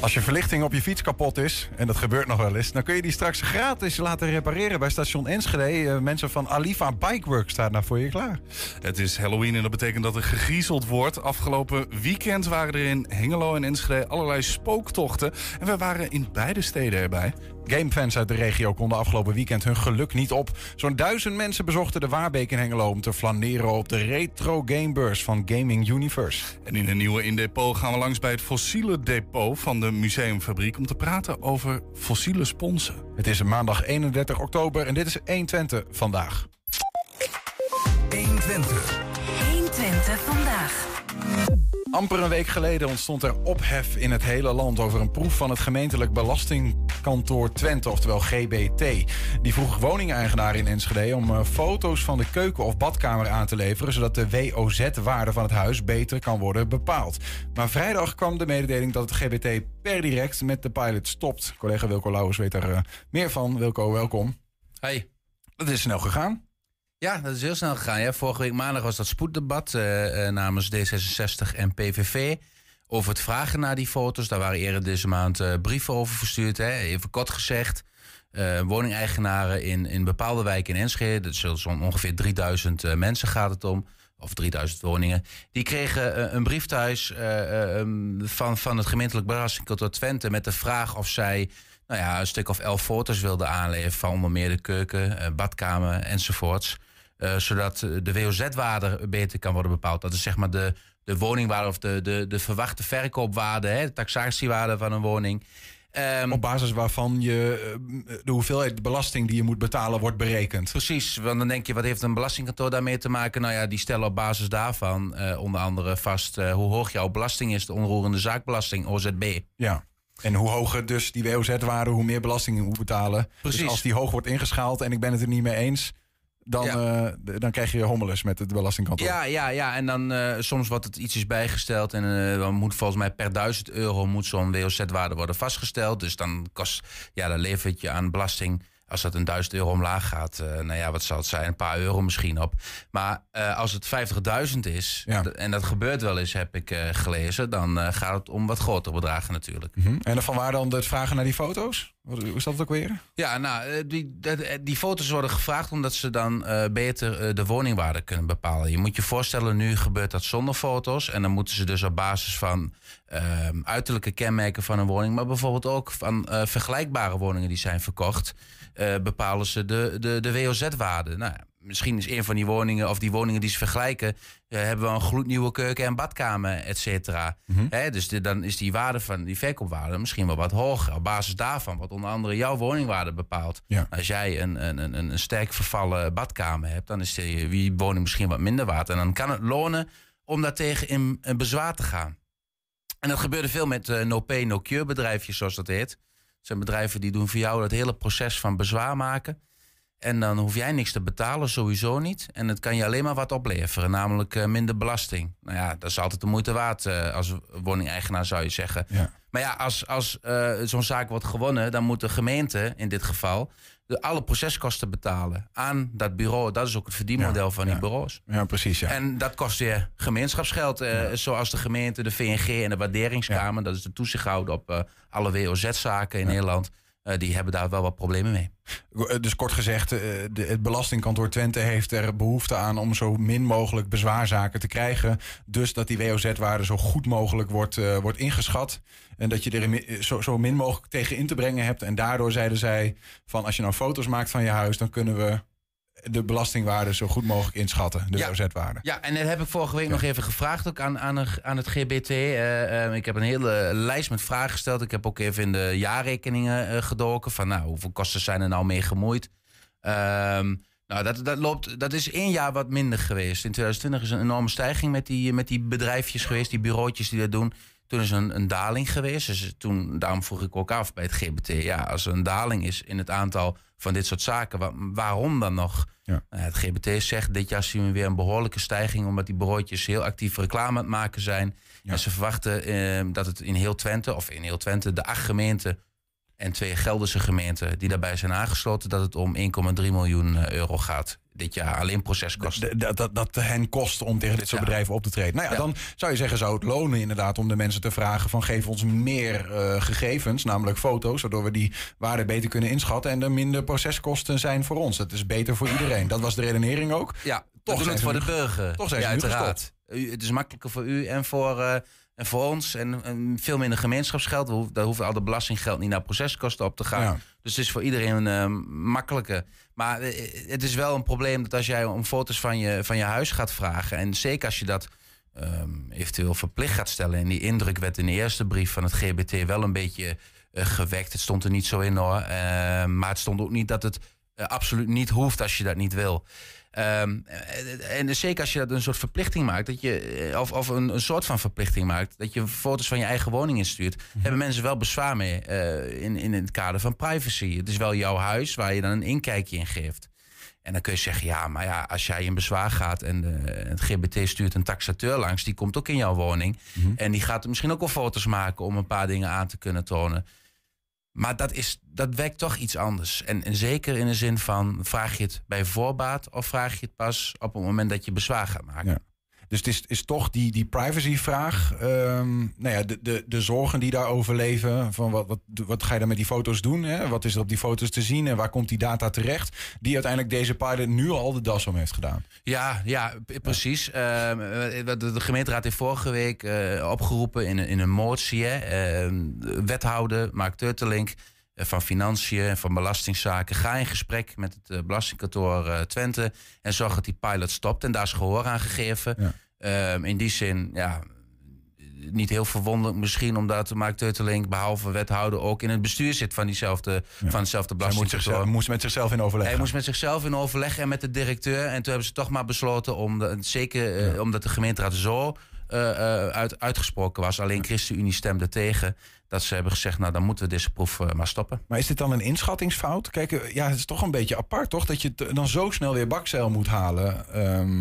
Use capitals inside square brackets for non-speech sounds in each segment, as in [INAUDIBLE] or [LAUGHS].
Als je verlichting op je fiets kapot is, en dat gebeurt nog wel eens, dan kun je die straks gratis laten repareren bij station Enschede. Uh, mensen van Alifa Bikework staan daar voor je klaar. Het is Halloween en dat betekent dat er gegriezeld wordt. Afgelopen weekend waren er in Hengelo en Enschede allerlei spooktochten. En we waren in beide steden erbij. Gamefans uit de regio konden afgelopen weekend hun geluk niet op. Zo'n duizend mensen bezochten de Waarbeek in Hengelo om te flaneren op de retro gamebeurs van Gaming Universe. En in een nieuwe indepot gaan we langs bij het fossiele depot van de museumfabriek om te praten over fossiele sponsen. Het is maandag 31 oktober en dit is 120 vandaag. 120. 120 vandaag. Amper een week geleden ontstond er ophef in het hele land over een proef van het gemeentelijk belastingkantoor Twente, oftewel GBT. Die vroeg woningeigenaren in Enschede om uh, foto's van de keuken of badkamer aan te leveren, zodat de WOZ-waarde van het huis beter kan worden bepaald. Maar vrijdag kwam de mededeling dat het GBT per direct met de pilot stopt. Collega Wilco Lauwers weet er uh, meer van. Wilco, welkom. Hey. Het is snel gegaan. Ja, dat is heel snel gegaan. Vorige week maandag was dat spoeddebat uh, uh, namens D66 en PVV. Over het vragen naar die foto's. Daar waren eerder deze maand uh, brieven over verstuurd. Hè. Even kort gezegd. woningeigenaren in, in bepaalde wijken in Enschede. Dat is ongeveer 3000 mensen gaat het om. Of 3000 woningen. Die kregen een brief thuis um, van, van het gemeentelijk belastingkantoor Twente. Met de vraag of zij nou ja, een stuk of elf foto's wilden aanleveren. Van onder meer de keuken, badkamer enzovoorts. Uh, zodat de WOZ-waarde beter kan worden bepaald. Dat is zeg maar de, de woningwaarde of de, de, de verwachte verkoopwaarde, hè, de taxatiewaarde van een woning. Um, Op basis waarvan je de hoeveelheid belasting die je moet betalen wordt berekend. Precies, want dan denk je, wat heeft een belastingkantoor daarmee te maken? Nou ja, die stellen op basis daarvan uh, onder andere vast uh, hoe hoog jouw belasting is, de onroerende zaakbelasting, OZB. Ja. En hoe hoger dus die WOZ-waarde, hoe meer belasting je moet betalen. Precies. Dus als die hoog wordt ingeschaald en ik ben het er niet mee eens, dan, ja. uh, dan krijg je hommeles met het belastingkantoor. Ja, ja, ja. en dan uh, soms wordt het ietsjes bijgesteld. En uh, dan moet volgens mij per 1000 euro moet zo'n WOZ-waarde worden vastgesteld. Dus dan kost, ja, dan levert je aan belasting als dat een 1000 euro omlaag gaat, uh, nou ja, wat zal het zijn? Een paar euro misschien op. Maar uh, als het 50.000 is, ja. en dat gebeurt wel eens, heb ik uh, gelezen, dan gaat het om wat grotere bedragen natuurlijk. Mm -hmm. En van waar dan het vragen naar die foto's? Hoe is dat ook weer? Ja, nou, die, die, die foto's worden gevraagd omdat ze dan beter de woningwaarde kunnen bepalen. Je moet je voorstellen, nu gebeurt dat zonder foto's. En dan moeten ze dus op basis van ehm, uiterlijke kenmerken van een woning, maar bijvoorbeeld ook van vergelijkbare woningen die zijn verkocht. Uh, bepalen ze de, de, de WOZ-waarde. Nou, misschien is een van die woningen, of die woningen die ze vergelijken, uh, hebben we een gloednieuwe keuken en badkamer, et cetera. Mm -hmm. dus de, dan is die waarde van die verkoopwaarde misschien wel wat hoger. Op basis daarvan, wat onder andere jouw woningwaarde bepaalt. Ja. Als jij een, een, een, een sterk vervallen badkamer hebt, dan is die, die woning misschien wat minder waard. En dan kan het lonen om daartegen in, in bezwaar te gaan. En dat gebeurde veel met uh, no-pay, no-cure bedrijfjes, zoals dat heet. Zijn bedrijven die doen voor jou dat hele proces van bezwaar maken. En dan hoef jij niks te betalen, sowieso niet. En het kan je alleen maar wat opleveren, namelijk uh, minder belasting. Nou ja, dat is altijd de moeite waard uh, als woningeigenaar, zou je zeggen. Ja. Maar ja, als, als uh, zo'n zaak wordt gewonnen, dan moet de gemeente in dit geval de, alle proceskosten betalen aan dat bureau. Dat is ook het verdienmodel ja, van die ja. bureaus. Ja, precies. Ja. En dat kost weer gemeenschapsgeld. Uh, zoals de gemeente, de VNG en de waarderingskamer. Dat is de toezichthouder op uh, alle WOZ-zaken in Nederland. Uh, die hebben daar wel wat problemen mee. Dus kort gezegd, de, het belastingkantoor Twente heeft er behoefte aan om zo min mogelijk bezwaarzaken te krijgen. Dus dat die WOZ-waarde zo goed mogelijk wordt, wordt ingeschat. En dat je er zo, zo min mogelijk tegen in te brengen hebt. En daardoor zeiden zij van als je nou foto's maakt van je huis, dan kunnen we de belastingwaarde zo goed mogelijk inschatten, de ja. OZ-waarde. Ja, en dat heb ik vorige week ja. nog even gevraagd ook aan, aan, aan het GBT. Uh, uh, ik heb een hele lijst met vragen gesteld. Ik heb ook even in de jaarrekeningen uh, gedoken van nou, hoeveel kosten zijn er nou mee gemoeid. Um, nou, dat, dat, loopt, dat is één jaar wat minder geweest. In 2020 is een enorme stijging met die, met die bedrijfjes geweest, die bureautjes die dat doen. Toen is een, een daling geweest. Dus toen, daarom vroeg ik ook af bij het GBT. Ja, als er een daling is in het aantal van dit soort zaken, wa- waarom dan nog? Ja. Nou, het GBT zegt, dit jaar zien we weer een behoorlijke stijging... omdat die bureautjes heel actief reclame aan het maken zijn. Ja. En ze verwachten eh, dat het in heel Twente, of in heel Twente... de acht gemeenten en twee Gelderse gemeenten die daarbij zijn aangesloten... dat het om 1,3 miljoen eh, euro gaat dit jaar. Alleen proceskosten. Dat, dat, dat hen kost om tegen dit soort Ja. bedrijven op te treden. Nou ja, Ja. dan zou je zeggen, zou het lonen inderdaad om de mensen te vragen van geef ons meer eh, gegevens, namelijk foto's, waardoor we die waarde beter kunnen inschatten en er minder proceskosten zijn voor ons. Het is beter voor iedereen. Dat was de redenering ook. Ja, Toch doen het voor de ge- burger. toch zijn ja, ze nu uiteraard. U, het is makkelijker voor u en voor, eh, en voor ons. En, en veel minder gemeenschapsgeld. We hoeven- Daar hoeft al de belastinggeld niet naar proceskosten op te gaan. Ja. Dus het is voor iedereen eh, makkelijker. Maar eh, het is wel een probleem dat als jij om foto's van je, van je huis gaat vragen... en zeker als je dat ehm, eventueel verplicht gaat stellen... en die indruk werd in de eerste brief van het GBT wel een beetje eh, gewekt. Het stond er niet zo in hoor. Maar het stond ook niet dat het eh, absoluut niet hoeft als je dat niet wil. Ehm, eh, en zeker als je dat een soort verplichting maakt, dat je, eh, of, of een, een soort van verplichting maakt, dat je foto's van je eigen woning instuurt, hebben mensen wel bezwaar mee in, in het kader van privacy. Het is wel jouw huis waar je dan een inkijkje in geeft. En dan kun je zeggen, ja, maar ja, als jij in bezwaar gaat en het GBT stuurt een taxateur langs, die komt ook in jouw woning. En die gaat misschien ook wel foto's maken om een paar dingen aan te kunnen tonen. Maar dat, is, dat werkt toch iets anders. En, en zeker in de zin van, vraag je het bij voorbaat of vraag je het pas op het moment dat je bezwaar gaat maken? Dus het is, is toch die, die privacyvraag. ehm nou ja, de, de, de zorgen die daarover leven. Van wat, wat, wat ga je dan met die foto's doen? Hè? Wat is er op die foto's te zien en waar komt die data terecht? Die uiteindelijk deze pilot nu al de das om heeft gedaan. Ja, ja, precies. Ehm, eh, de, de gemeenteraad heeft vorige week eh, opgeroepen in, een- in een motie. Hè, ehm, de wethouder Mark Turtelink van Financiën en van Belastingzaken. Ga in gesprek met het eh, Belastingkantoor eh, Twente en zorg dat die pilot stopt. En daar is gehoor aan gegeven. Ja. Ehm, in die zin, ja, niet heel verwonderlijk misschien, omdat Mark Turtelink, behalve wethouder, ook in het bestuur zit van, diezelfde, van hetzelfde Hij belastingkantoor. zichzelf, moest met zichzelf in overleg. Hij gaan. moest met zichzelf in overleg en met de directeur. En toen hebben ze toch maar besloten, om de, zeker eh, omdat de gemeenteraad zo eh, eh, uit, uitgesproken was. Alleen ChristenUnie stemde tegen. Dat ze hebben gezegd, nou dan moeten we deze proef eh, maar stoppen. Maar is dit dan een inschattingsfout? Kijk, eh, ja, het is toch een beetje apart, toch? Dat je dan zo snel weer bakzeil moet halen. Ehm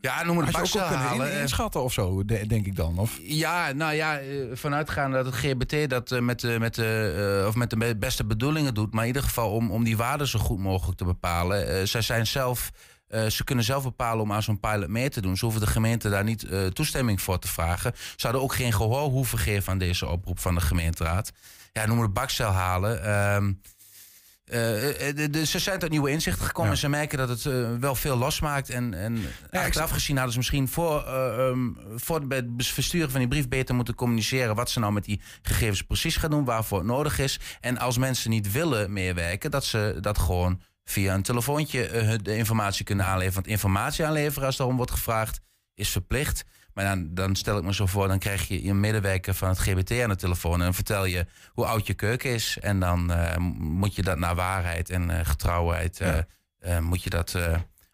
Ja, noem het je ook in- eh. inschatten of zo, de- denk ik dan. Of, Ja, nou ja, vanuitgaande dat het GBT dat met, de, met, de, of met de be- beste bedoelingen doet. Maar in ieder geval om, om die waarden zo goed mogelijk te bepalen. Zij zijn zelf, eh, ze kunnen zelf bepalen om aan zo'n pilot mee te doen. Ze hoeven de gemeente daar niet eh, toestemming voor te vragen. Ze hadden ook geen gehoor hoeven geven aan deze oproep van de gemeenteraad. Ja, noem het bakcel halen. Ehm, eh, de- ze zijn tot nieuwe inzichten gekomen Ja. en ze merken dat het wel veel losmaakt. En, en achteraf gezien hadden ze misschien voor, eh, ehm, voor bij het versturen van die brief beter moeten communiceren wat ze nou met die gegevens precies gaan doen, waarvoor het nodig is. En als mensen niet willen meewerken, dat ze dat gewoon via een telefoontje eh, de informatie kunnen aanleveren. Want informatie aanleveren, als daarom wordt gevraagd, is verplicht. Maar dan, dan stel ik me zo voor, dan krijg je een medewerker van het GBT aan de telefoon. En dan vertel je hoe oud je keuken is. En dan eh, moet je dat naar waarheid en eh, getrouwheid Ja. moet, je dat,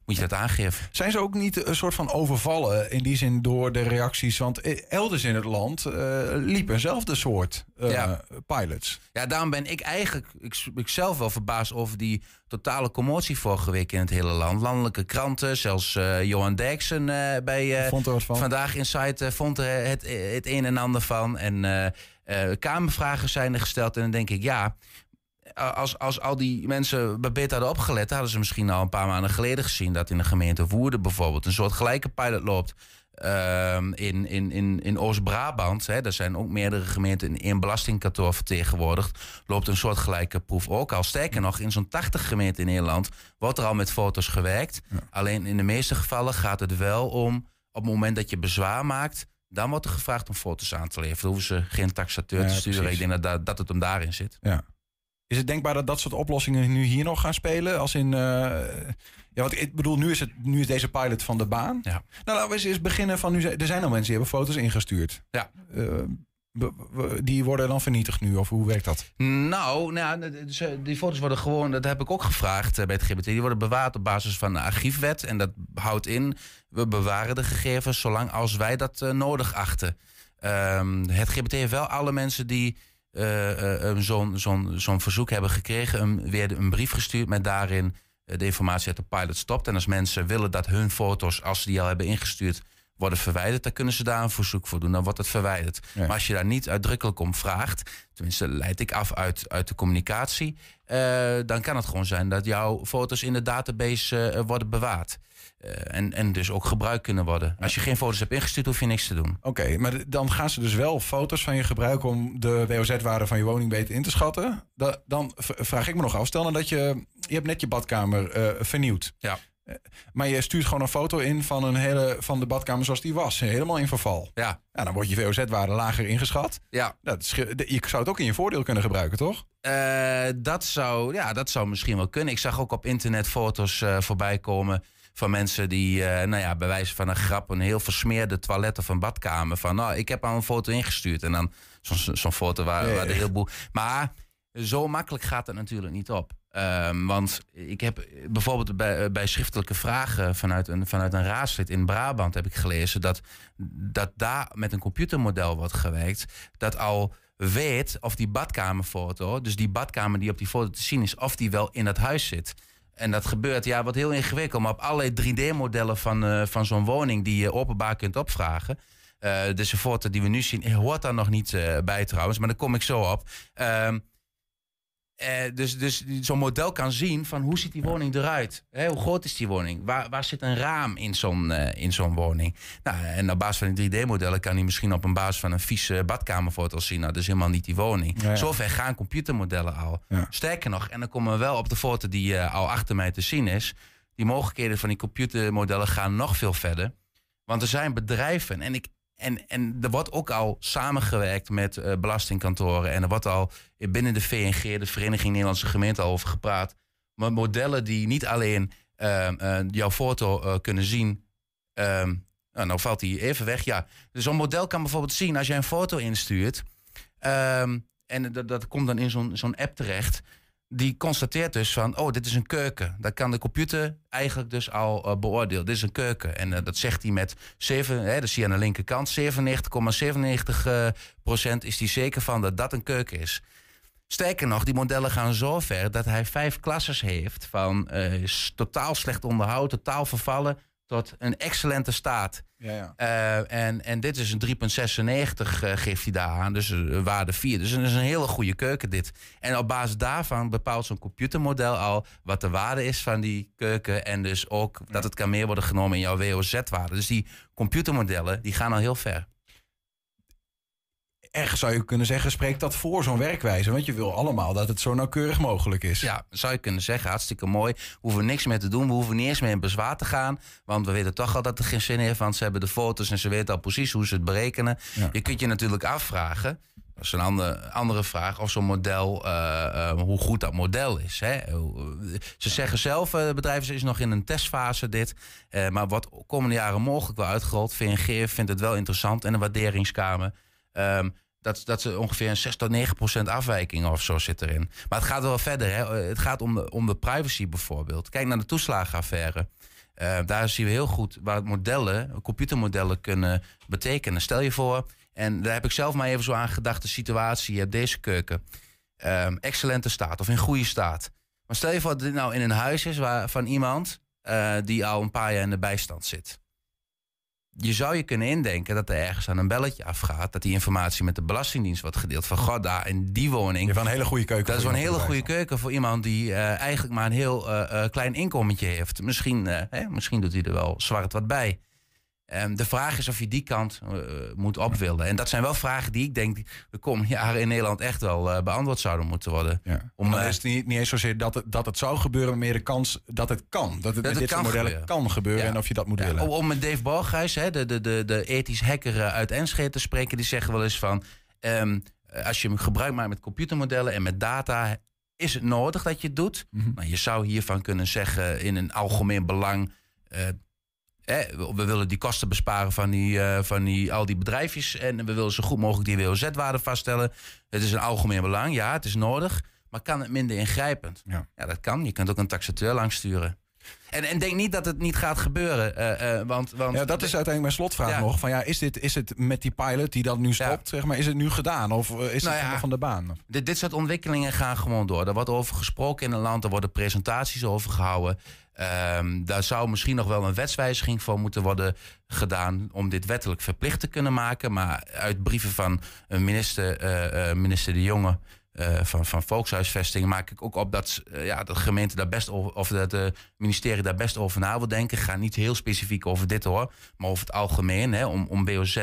moet je dat aangeven. Zijn ze ook niet een soort van overvallen in die zin door de reacties? Want eh, elders in het land eh, liepen eenzelfde soort eh, Ja. pilots. Ja, daarom ben ik eigenlijk ik, ik zelf wel verbaasd over die totale commotie vorige week in het hele land. Landelijke kranten, zelfs Johan Derksen eh, bij van? Vandaag in site eh, vond er het, het een en ander van. En Kamervragen zijn er gesteld. En dan denk ik, ja, als, als al die mensen bij beter hadden opgelet, hadden ze misschien al een paar maanden geleden gezien dat in de gemeente Woerden bijvoorbeeld een soort gelijke pilot loopt. Ehm, in in, in, in Oost-Brabant, daar zijn ook meerdere gemeenten in één belastingkantoor vertegenwoordigd, loopt een soort gelijke proef ook al. Sterker nog, in zo'n 80 gemeenten in Nederland wordt er al met foto's gewerkt. Alleen in de meeste gevallen gaat het wel om, op het moment dat je bezwaar maakt, dan wordt er gevraagd om foto's aan te leveren. Dan hoeven ze geen taxateur Ja, te sturen. precies. Ik denk dat, dat, dat het hem daarin zit. Ja. Is het denkbaar dat dat soort oplossingen nu hier nog gaan spelen? Als in, eh, ja, want ik bedoel, nu is, het, nu is deze pilot van de baan. Ja. Nou, laten we eens- eens beginnen van nu. Er zijn al mensen die hebben foto's ingestuurd. Ja. Eh, die worden dan vernietigd nu, of hoe werkt dat? Nou, nou die foto's worden gewoon, dat heb ik ook gevraagd eh, bij het GBT, die worden bewaard op basis van de archiefwet. En dat houdt in, we bewaren de gegevens zolang als wij dat nodig achten. Ehm, het GBT heeft wel alle mensen die uh, zo'n zo'n zo'n verzoek hebben gekregen, een, weer een brief gestuurd met daarin de informatie uit de pilot stopt. En als mensen willen dat hun foto's, als ze die al hebben ingestuurd, worden verwijderd, dan kunnen ze daar een verzoek voor doen. Dan wordt het verwijderd. Maar als je daar niet uitdrukkelijk om vraagt, tenminste leid ik af uit, uit de communicatie, dan kan het gewoon zijn dat jouw foto's in de database worden bewaard. Uh, en, en dus ook gebruikt kunnen worden. Als je geen foto's hebt ingestuurd, hoef je niks te doen. Oké, maar dan gaan ze dus wel foto's van je gebruiken om de WOZ-waarde van je woning beter in te schatten. Da dan vraag ik me nog af, stel nou dat je, je hebt net je badkamer vernieuwd. Ja. Uh, maar je stuurt gewoon een foto in van, een hele, van de badkamer zoals die was. Helemaal in verval. Ja. ja dan wordt je WOZ-waarde lager ingeschat. Ja. Dat je zou het ook in je voordeel kunnen gebruiken, toch? dat, zou, ja, dat zou misschien wel kunnen. Ik zag ook op internet foto's voorbij komen van mensen die, uh, nou ja, bij wijze van een grap, een heel versmeerde toilet of een badkamer. Van, nou, ik heb al een foto ingestuurd. En dan zo'n zo'n foto waar, waar de heel boel. Maar zo makkelijk gaat het natuurlijk niet op. Um, want ik heb bijvoorbeeld bij, bij schriftelijke vragen vanuit een, vanuit een raadslid in Brabant heb ik gelezen dat, dat daar met een computermodel wordt gewerkt. Dat al weet of die badkamerfoto, dus die badkamer die op die foto te zien is, of die wel in dat huis zit. En dat gebeurt, ja, wat heel ingewikkeld. Maar op allerlei 3D-modellen van, uh, van zo'n woning die je openbaar kunt opvragen. Uh, dus de foto die we nu zien, hoort daar nog niet bij trouwens. Maar daar kom ik zo op. Ehm, uh, dus dus zo'n model kan zien van hoe ziet die woning eruit? Hè, hoe groot is die woning? Waar, waar zit een raam in zo'n uh, in zo'n woning? Nou, en op basis van die 3D-modellen kan hij misschien op een basis van een vieze badkamerfoto zien. Nou, dat is helemaal niet die woning. Ja, ja. Zover gaan computermodellen al. Ja. Sterker nog, en dan komen we wel op de foto die uh, al achter mij te zien is. Die mogelijkheden van die computermodellen gaan nog veel verder. Want er zijn bedrijven, en ik, en, en er wordt ook al samengewerkt met uh, belastingkantoren. En er wordt al binnen de VNG, de Vereniging Nederlandse Gemeenten, al over gepraat. Maar modellen die niet alleen uh, uh, jouw foto kunnen zien. nou, nou valt die even weg. Ja, dus zo'n model kan bijvoorbeeld zien als jij een foto instuurt. Ehm, en dat, dat komt dan in zo'n zo'n app terecht die constateert dus van, oh, dit is een keuken. Dat kan de computer eigenlijk dus al uh, beoordelen. Dit is een keuken. En uh, dat zegt hij met 7, hè, zie je aan de linkerkant, 97,97 uh, procent is hij zeker van dat dat een keuken is. Sterker nog, die modellen gaan zo ver dat hij vijf klasses heeft van totaal slecht onderhoud, totaal vervallen, tot een excellente staat. Ja, ja. Uh, en, en dit is een 3,96 uh, geeft hij daar aan, dus uh, waarde 4. Dus dat is een hele goede keuken dit. En op basis daarvan bepaalt zo'n computermodel al wat de waarde is van die keuken. En dus ook ja. dat het kan meer worden genomen in jouw WOZ-waarde. Dus die computermodellen die gaan al heel ver echt zou je kunnen zeggen, spreekt dat voor zo'n werkwijze? Want je wil allemaal dat het zo nauwkeurig mogelijk is. Ja, zou je kunnen zeggen, hartstikke mooi. We hoeven niks meer te doen, we hoeven niet eens meer in bezwaar te gaan. Want we weten toch al dat er geen zin heeft, want ze hebben de foto's en ze weten al precies hoe ze het berekenen. Ja. Je kunt je natuurlijk afvragen, dat is een andere, andere vraag, of zo'n model, uh, uh, hoe goed dat model is. Hè? Ze zeggen zelf, het uh, bedrijf is nog in een testfase dit. Maar wat komende jaren mogelijk wel uitgerold. VNG vindt het wel interessant en een waarderingskamer. Um, dat, dat ze ongeveer een 6 tot 9 procent afwijking of zo zit erin. Maar het gaat wel verder. Hè. Het gaat om de, om de privacy bijvoorbeeld. Kijk naar de toeslagenaffaire. Uh, daar zien we heel goed wat modellen, computermodellen kunnen betekenen. Stel je voor, en daar heb ik zelf maar even zo aan gedacht, de situatie, je hebt deze keuken. Um, excellente staat of in goede staat. Maar stel je voor dat dit nou in een huis is waar, van iemand uh, die al een paar jaar in de bijstand zit je zou je kunnen indenken dat er ergens aan een belletje afgaat. Dat die informatie met de Belastingdienst wordt gedeeld. Van god, daar in die woning. Je van een hele goede keuken. Dat is wel een hele goede keuken voor iemand die uh, eigenlijk maar een heel uh, uh, klein inkomentje heeft. Misschien, hè, misschien doet hij er wel zwart wat bij. Um, de vraag is of je die kant uh, moet opwillen. En dat zijn wel vragen die ik denk de komende jaren in Nederland echt wel uh, beantwoord zouden moeten worden. Ja. Om, dan uh, is het niet, niet eens zozeer dat het, dat het zou gebeuren, maar meer de kans dat het kan. Dat het dat met dit soort modellen gebeuren. kan gebeuren ja. en of je dat moet ja. willen. Om met Dave Borghuis, hè, de, de, de, de ethisch hacker uit Enschede te spreken, die zeggen wel eens van... Um, als je gebruik maakt met computermodellen en met data, is het nodig dat je het doet. Mm -hmm. Maar je zou hiervan kunnen zeggen in een algemeen belang we willen die kosten besparen van, die, uh, van die, al die bedrijfjes. En we willen zo goed mogelijk die WOZ-waarde vaststellen. Het is een algemeen belang, ja, het is nodig. Maar kan het minder ingrijpend? Ja, ja dat kan. Je kunt ook een taxateur langsturen. En, en denk niet dat het niet gaat gebeuren. eh, eh, want, want Ja, dat is uiteindelijk mijn slotvraag Ja. nog. Van, ja, is, dit, is het met die pilot die dat nu stopt, zeg maar, is het nu gedaan? Of eh, is Nou het ja. nog van de baan? Dit, dit soort ontwikkelingen gaan gewoon door. Er wordt over gesproken in het land, er worden presentaties over gehouden. Ehm, daar zou misschien nog wel een wetswijziging voor moeten worden gedaan om dit wettelijk verplicht te kunnen maken. Maar uit brieven van minister, minister De Jonge eh, van, van Volkshuisvesting maak ik ook op dat, eh, ja, dat de gemeente daar best over, of dat het ministerie daar best over na wil denken. Ga niet heel specifiek over dit hoor, maar over het algemeen, hè, om, om BOZ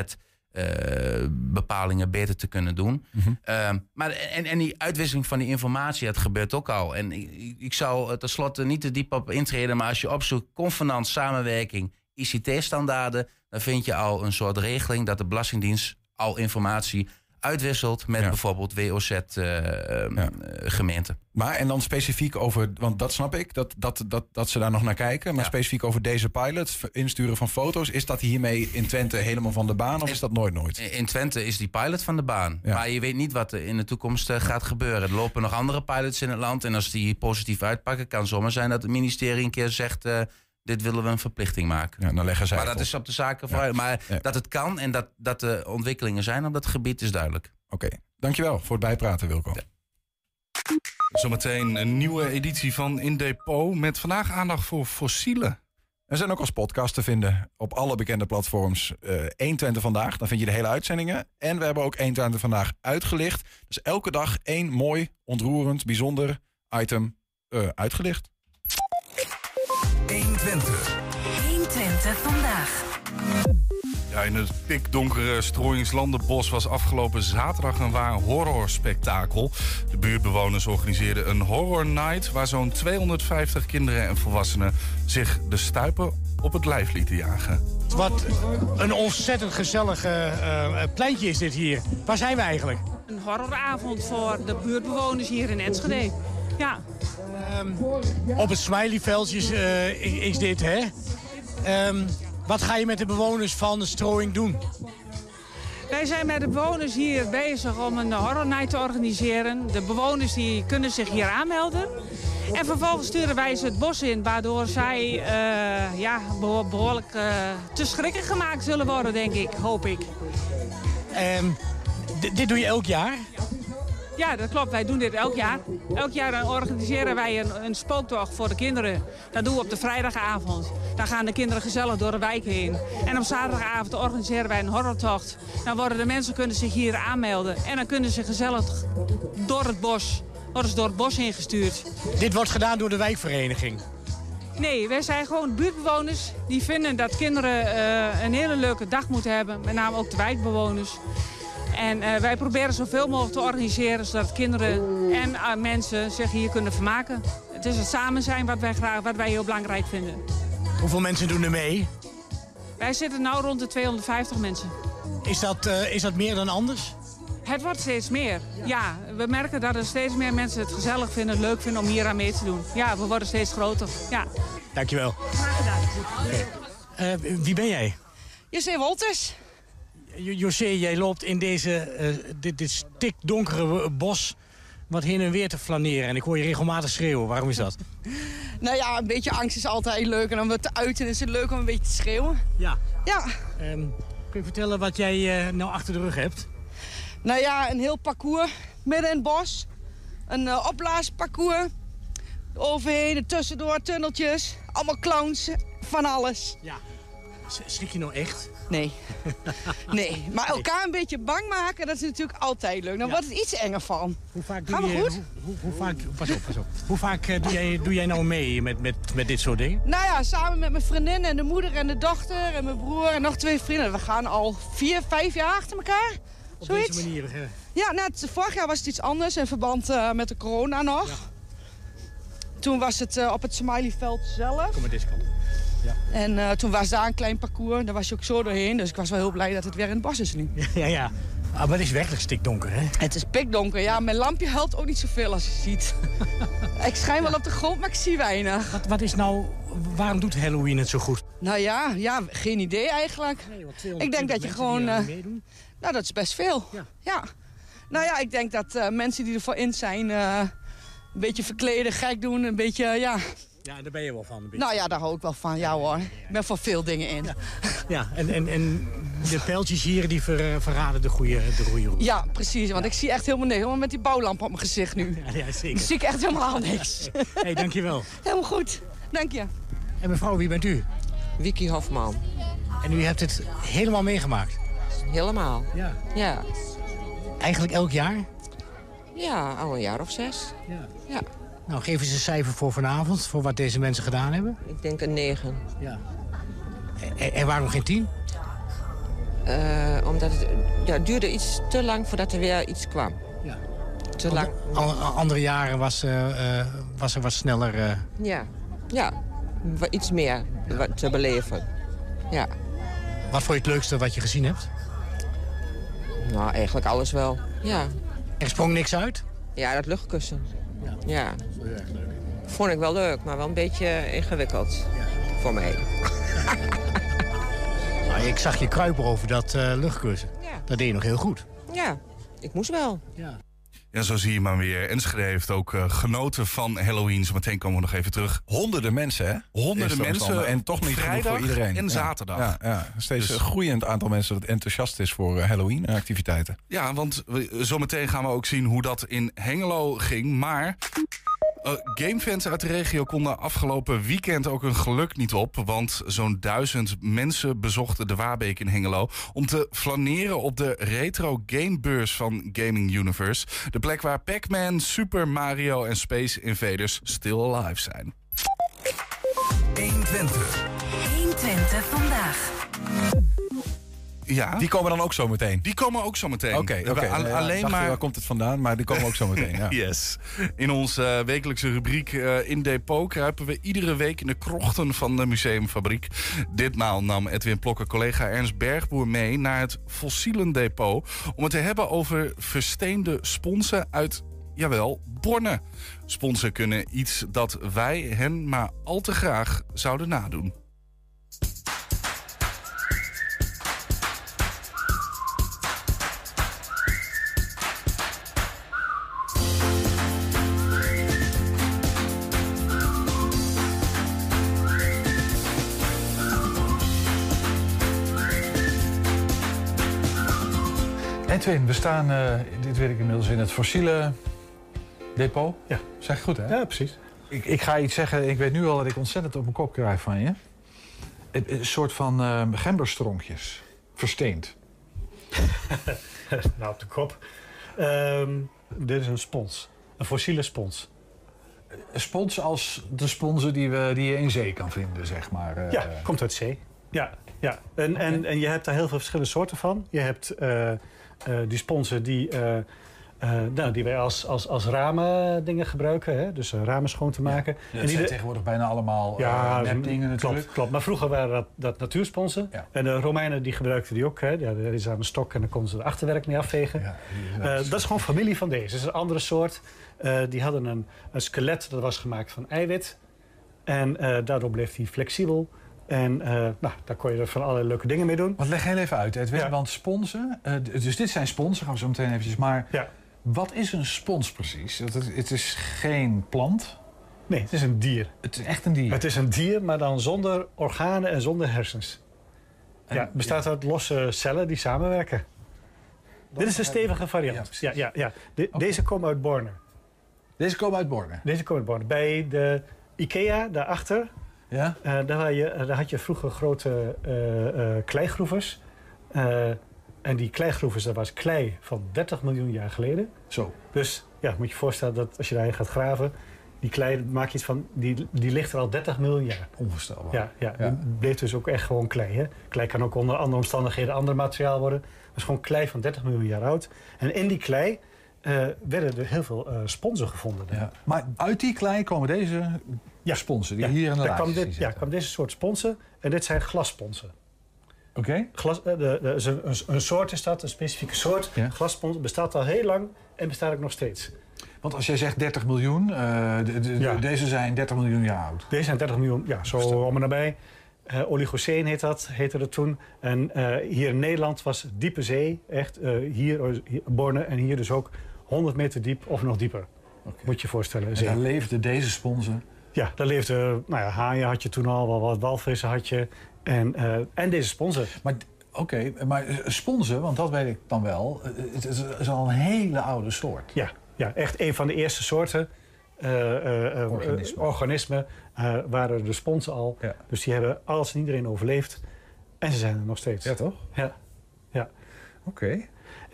eh, bepalingen beter te kunnen doen. Ehm, maar en, en die uitwisseling van die informatie, het gebeurt ook al. En ik, ik- zou tenslotte niet te diep op intreden, maar als je opzoekt convenant samenwerking, ICT-standaarden, dan vind je al een soort regeling dat de Belastingdienst al informatie uitwisselt met Ja. bijvoorbeeld WOZ-gemeenten. Maar en dan specifiek over, want dat snap ik, dat, dat, dat, dat ze daar nog naar kijken. Maar Ja. specifiek over deze pilot, insturen van foto's. Is dat hiermee in Twente helemaal van de baan of is dat nooit nooit? In Twente is die pilot van de baan. Maar je weet niet wat er in de toekomst eh, gaat gebeuren. Er lopen nog andere pilots in het land. En als die positief uitpakken, kan zomaar zijn dat het ministerie een keer zegt... eh, dit willen we een verplichting maken. Ja, dan leggen zij maar dat op. is op de zaken vooruit. Maar Ja. dat het kan en dat, dat er ontwikkelingen zijn op dat gebied is duidelijk. Oké, dankjewel voor het bijpraten Wilco. Zometeen een nieuwe editie van In Depot met vandaag aandacht voor fossielen. We zijn ook als podcast te vinden op alle bekende platforms. eh 120 vandaag, dan vind je de hele uitzendingen. En we hebben ook 120 vandaag uitgelicht. Dus elke dag één mooi, ontroerend, bijzonder item eh, uitgelicht. 120. 120 vandaag. Ja, in het pikdonkere Strooiingslandenbos was afgelopen zaterdag een waar horrorspektakel. De buurtbewoners organiseerden een horror night waar zo'n 250 kinderen en volwassenen zich de stuipen op het lijf lieten jagen. Wat een ontzettend gezellig eh, eh, pleintje is dit hier. Waar zijn we eigenlijk? Een horroravond voor de buurtbewoners hier in Enschede. Ja, Op het smileyveldje is, eh, is- dit, hè? Ehm, wat ga je met de bewoners van de strooing doen? wij zijn met de bewoners hier bezig om een horror night te organiseren. De bewoners die kunnen zich hier aanmelden. En vervolgens sturen wij ze het bos in, waardoor zij eh, ja, beho- behoorlijk eh, te schrikken gemaakt zullen worden, denk ik, hoop ik. Ehm, dit doe je elk jaar? Ja, dat klopt. Wij doen dit elk jaar. Elk jaar dan organiseren wij een, een spooktocht voor de kinderen. Dat doen we op de vrijdagavond. Dan gaan de kinderen gezellig door de wijk heen. En op zaterdagavond organiseren wij een horrortocht. Dan worden de mensen kunnen zich hier aanmelden. En dan kunnen ze gezellig door het bos, worden ze door het bos heen gestuurd. Dit wordt gedaan door de wijkvereniging. Nee, wij zijn gewoon buurtbewoners die vinden dat kinderen eh, een hele leuke dag moeten hebben. Met name ook de wijkbewoners. En eh, wij proberen zoveel mogelijk te organiseren zodat kinderen en eh, mensen zich hier kunnen vermaken. Het is het samen zijn wat wij, graag, wat wij heel belangrijk vinden. Hoeveel mensen doen er mee? Wij zitten nu rond de 250 mensen. Is dat, eh, is dat meer dan anders? Het wordt steeds meer. Ja, we merken dat er steeds meer mensen het gezellig vinden, het leuk vinden om hier aan mee te doen. Ja, we worden steeds groter. Ja. Dankjewel. Graag gedaan. Eh, wie ben jij? José Wolters. Jo- José, jij loopt in deze, eh, dit, dit stikdonkere bos wat heen en weer te flaneren. En ik hoor je regelmatig schreeuwen. Waarom is dat? [LAUGHS] Nou ja, een beetje angst is altijd leuk. En om het te uiten is het leuk om een beetje te schreeuwen. Ja. Ja, Ehm, kun je vertellen wat jij eh, nou achter de rug hebt? nou ja, een heel parcours midden in het bos. Een eh, opblaasparcours. Overheen, er tussendoor, tunneltjes. Allemaal clowns, van alles. Ja. Schrik je nou echt? Nee. [LAUGHS] Nee, maar elkaar een beetje bang maken, dat is natuurlijk altijd leuk. Dan Ja. wordt het iets enger van. Hoe vaak Gaan doe we je, goed? Hoe, hoe, hoe vaak, pas op, pas op. Hoe vaak eh, doe, jij, doe jij nou mee met, met, met dit soort dingen? Nou ja, samen met mijn vriendin en de moeder en de dochter en mijn broer en nog twee vrienden. We gaan al vier, vijf jaar achter elkaar. Op Zoiets. deze manier. eh, Ja, nou, het- vorig jaar was het iets anders in verband eh, met de corona nog. Toen was het op het Smileyveld zelf. kom maar deze kant. En eh, toen was daar een klein parcours. Daar was je ook zo doorheen. Dus ik was wel heel blij dat het weer in het bos is nu. [LAUGHS] Ja, ja. Ah, maar het is werkelijk stikdonker, hè? Het is pikdonker. Ja, mijn lampje helpt ook niet zoveel als je ziet. [LAUGHS] ik schijn wel op de grond, maar ik zie weinig. Wat, wat is nou... Waarom doet Halloween het zo goed? Nou ja, ja geen idee eigenlijk. Ik denk dat je gewoon, eh, meedoen. Nou, dat is best veel. Ja. Ja. Nou ja, ik denk dat eh, mensen die ervoor in zijn... eh, een beetje verkleden, gek doen. Een beetje, ja... Ja, daar ben je wel van. Een beetje. Nou ja, daar hou ik wel van. Ja hoor, ik ben voor veel dingen in. Ja, en, en, en de pijltjes hier die ver- verraden de goede, de goede route. Ja, precies. Want ik zie echt helemaal niks. Helemaal met die bouwlamp op mijn gezicht nu. Ja, ja, Dan zeker. zie ik echt helemaal niks. Hé, [LAUGHS] hey, dankjewel. Helemaal goed. Dank je. En mevrouw, wie bent u? Vicky Hofman. En u hebt het helemaal meegemaakt? Helemaal. Ja. Ja. Eigenlijk elk jaar? Ja, al een jaar of zes. Ja. Ja. Nou, geef eens een cijfer voor vanavond, voor wat deze mensen gedaan hebben. Ik denk een negen. Ja. En, en waarom geen tien? Eh, omdat het ja, duurde iets te lang voordat er weer iets kwam. Ja. Te lang. Andere jaren was, eh, was er wat sneller... Ja. Ja. Iets meer te beleven. Ja. Wat vond je het leukste wat je gezien hebt? Nou, eigenlijk alles wel. Ja. Er sprong niks uit? Ja, dat luchtkussen. Ja. Vond ik wel leuk, maar wel een beetje ingewikkeld. Voor mij. [LAUGHS] Nou, ik zag je kruipen over dat luchtkussen. Ja. Dat deed je nog heel goed. Ja. Ik moest wel. Ja. Ja, zo zie je maar weer. Enschede heeft ook eh, genoten van Halloween. Zometeen komen we nog even terug. Honderden mensen, hè? Honderden mensen. En toch niet genoeg vrijdag voor iedereen. en zaterdag. Ja, ja. Steeds Dus- een groeiend aantal mensen dat enthousiast is voor eh, Halloween en activiteiten. Ja, want we- zometeen gaan we ook zien hoe dat in Hengelo ging. Maar eh, gamefans uit de regio konden afgelopen weekend ook hun geluk niet op. Want zo'n duizend mensen bezochten de Waarbeek in Hengelo... om te flaneren op de retro gamebeurs van Gaming Universe. De plek waar Pac-Man, Super Mario en Space Invaders still alive zijn. 120 vandaag. Ja, Die komen dan ook zo meteen. die komen ook zo meteen. Oké, al- ja, alleen maar Waar komt het vandaan? Maar die komen ook zo meteen. Ja. [LAUGHS] Yes. In onze eh, wekelijkse rubriek eh, In Depot kruipen we iedere week in de krochten van de museumfabriek. Ditmaal nam Edwin Plokker collega Ernst Bergboer mee naar het Fossielen Depot om het te hebben over versteende sponsen uit, jawel, Borne. Sponsen kunnen iets dat wij hen maar al te graag zouden nadoen. We staan, eh, dit weet ik inmiddels, in het fossiele depot. Ja. Zeg goed, hè? Ja, precies. Ik, ik ga iets zeggen, ik weet nu al dat ik ontzettend op mijn kop krijg van je. Een, een soort van eh gemberstronkjes. Versteend. [LAUGHS] nou, op de kop. Ehm, dit is een spons. Een fossiele spons. Een spons als de sponsen die, we, die je in zee kan vinden, zeg maar. eh. Ja, komt uit zee. Ja, ja. En, en, en je hebt daar heel veel verschillende soorten van. Je hebt eh, die sponsen die, eh, eh, nou, die wij als, als, als ramen dingen gebruiken. Hè? Dus eh, ramen schoon te maken. Ja, dat die zijn de- tegenwoordig bijna allemaal Ja, nepdingen natuurlijk. Klopt, klopt. Maar vroeger waren dat, dat natuursponsen. Ja. En de Romeinen die gebruikten die ook. Hè. Ja, er is aan een stok en dan konden ze de achterwerk mee afvegen. Ja, Eh, dat is gewoon familie van deze. Het is een andere soort. Eh, die hadden een, een skelet dat was gemaakt van eiwit. En eh, daardoor bleef hij flexibel. En eh, nou, daar kon je er van allerlei leuke dingen mee doen. Wat leg heel even uit, Edwin. Ja. Want sponsen, eh, dus dit zijn sponsen, gaan we zo meteen eventjes. Maar Ja. wat is een spons precies? Het, het- het is geen plant, Nee, het is een dier. het is echt een dier. Het is een dier, maar dan zonder organen en zonder hersens. En- ja, het bestaat uit losse cellen die samenwerken. Dit is een stevige variant. Ja, ja, ja. De-. Deze komen uit Borne. Deze komen uit Borne. Deze komen uit Borne. Bij de IKEA, daarachter, Ja? eh, daar, had je, daar had je vroeger grote eh, eh, kleigroevers. Eh, en die kleigroevers, dat was klei van 30 miljoen jaar geleden. Zo. Dus ja, moet je je voorstellen dat als je daarin gaat graven... die klei, maak je iets van, die, die ligt er al 30 miljoen jaar. Onvoorstelbaar. Ja, ja, Ja. die bleef dus ook echt gewoon klei. Hè? Klei kan ook onder andere omstandigheden ander materiaal worden. Dat is gewoon klei van 30 miljoen jaar oud. En in die klei eh, werden er heel veel sponsen gevonden. Ja. Maar uit die klei komen deze Ja. sponsen die Ja, hier in de daar kwam dit, ja, kwam deze soort sponsen. En dit zijn glassponsen. Oké? Glas, eh, de, de, is een, een, soort is dat, een specifieke soort. Ja. Glasspons bestaat al heel lang en bestaat ook nog steeds. Want als jij zegt 30 miljoen, Ja. deze zijn 30 miljoen jaar oud. Deze zijn 30 miljoen, ja, zo om en nabij. Eh Oligoceen heet dat, heette dat toen. En hier in Nederland was diepe zee, echt hier, hier, Borne en hier dus ook 100 meter diep of nog dieper. Moet je je voorstellen. En daar leefden deze sponsen Ja, daar leefde, nou ja, haaien had je toen al, wel wat walvissen had je. En, eh, en deze sponsen. Maar oké, maar eh, sponsen, want dat weet ik dan wel. eh, Het is, al een hele oude soort. Ja, ja, echt een van de eerste soorten Organismen. organismen waren de sponsen al. Ja. Dus die hebben alles en iedereen overleefd. En ze zijn er nog steeds. Ja, toch? Ja. ja. Oké.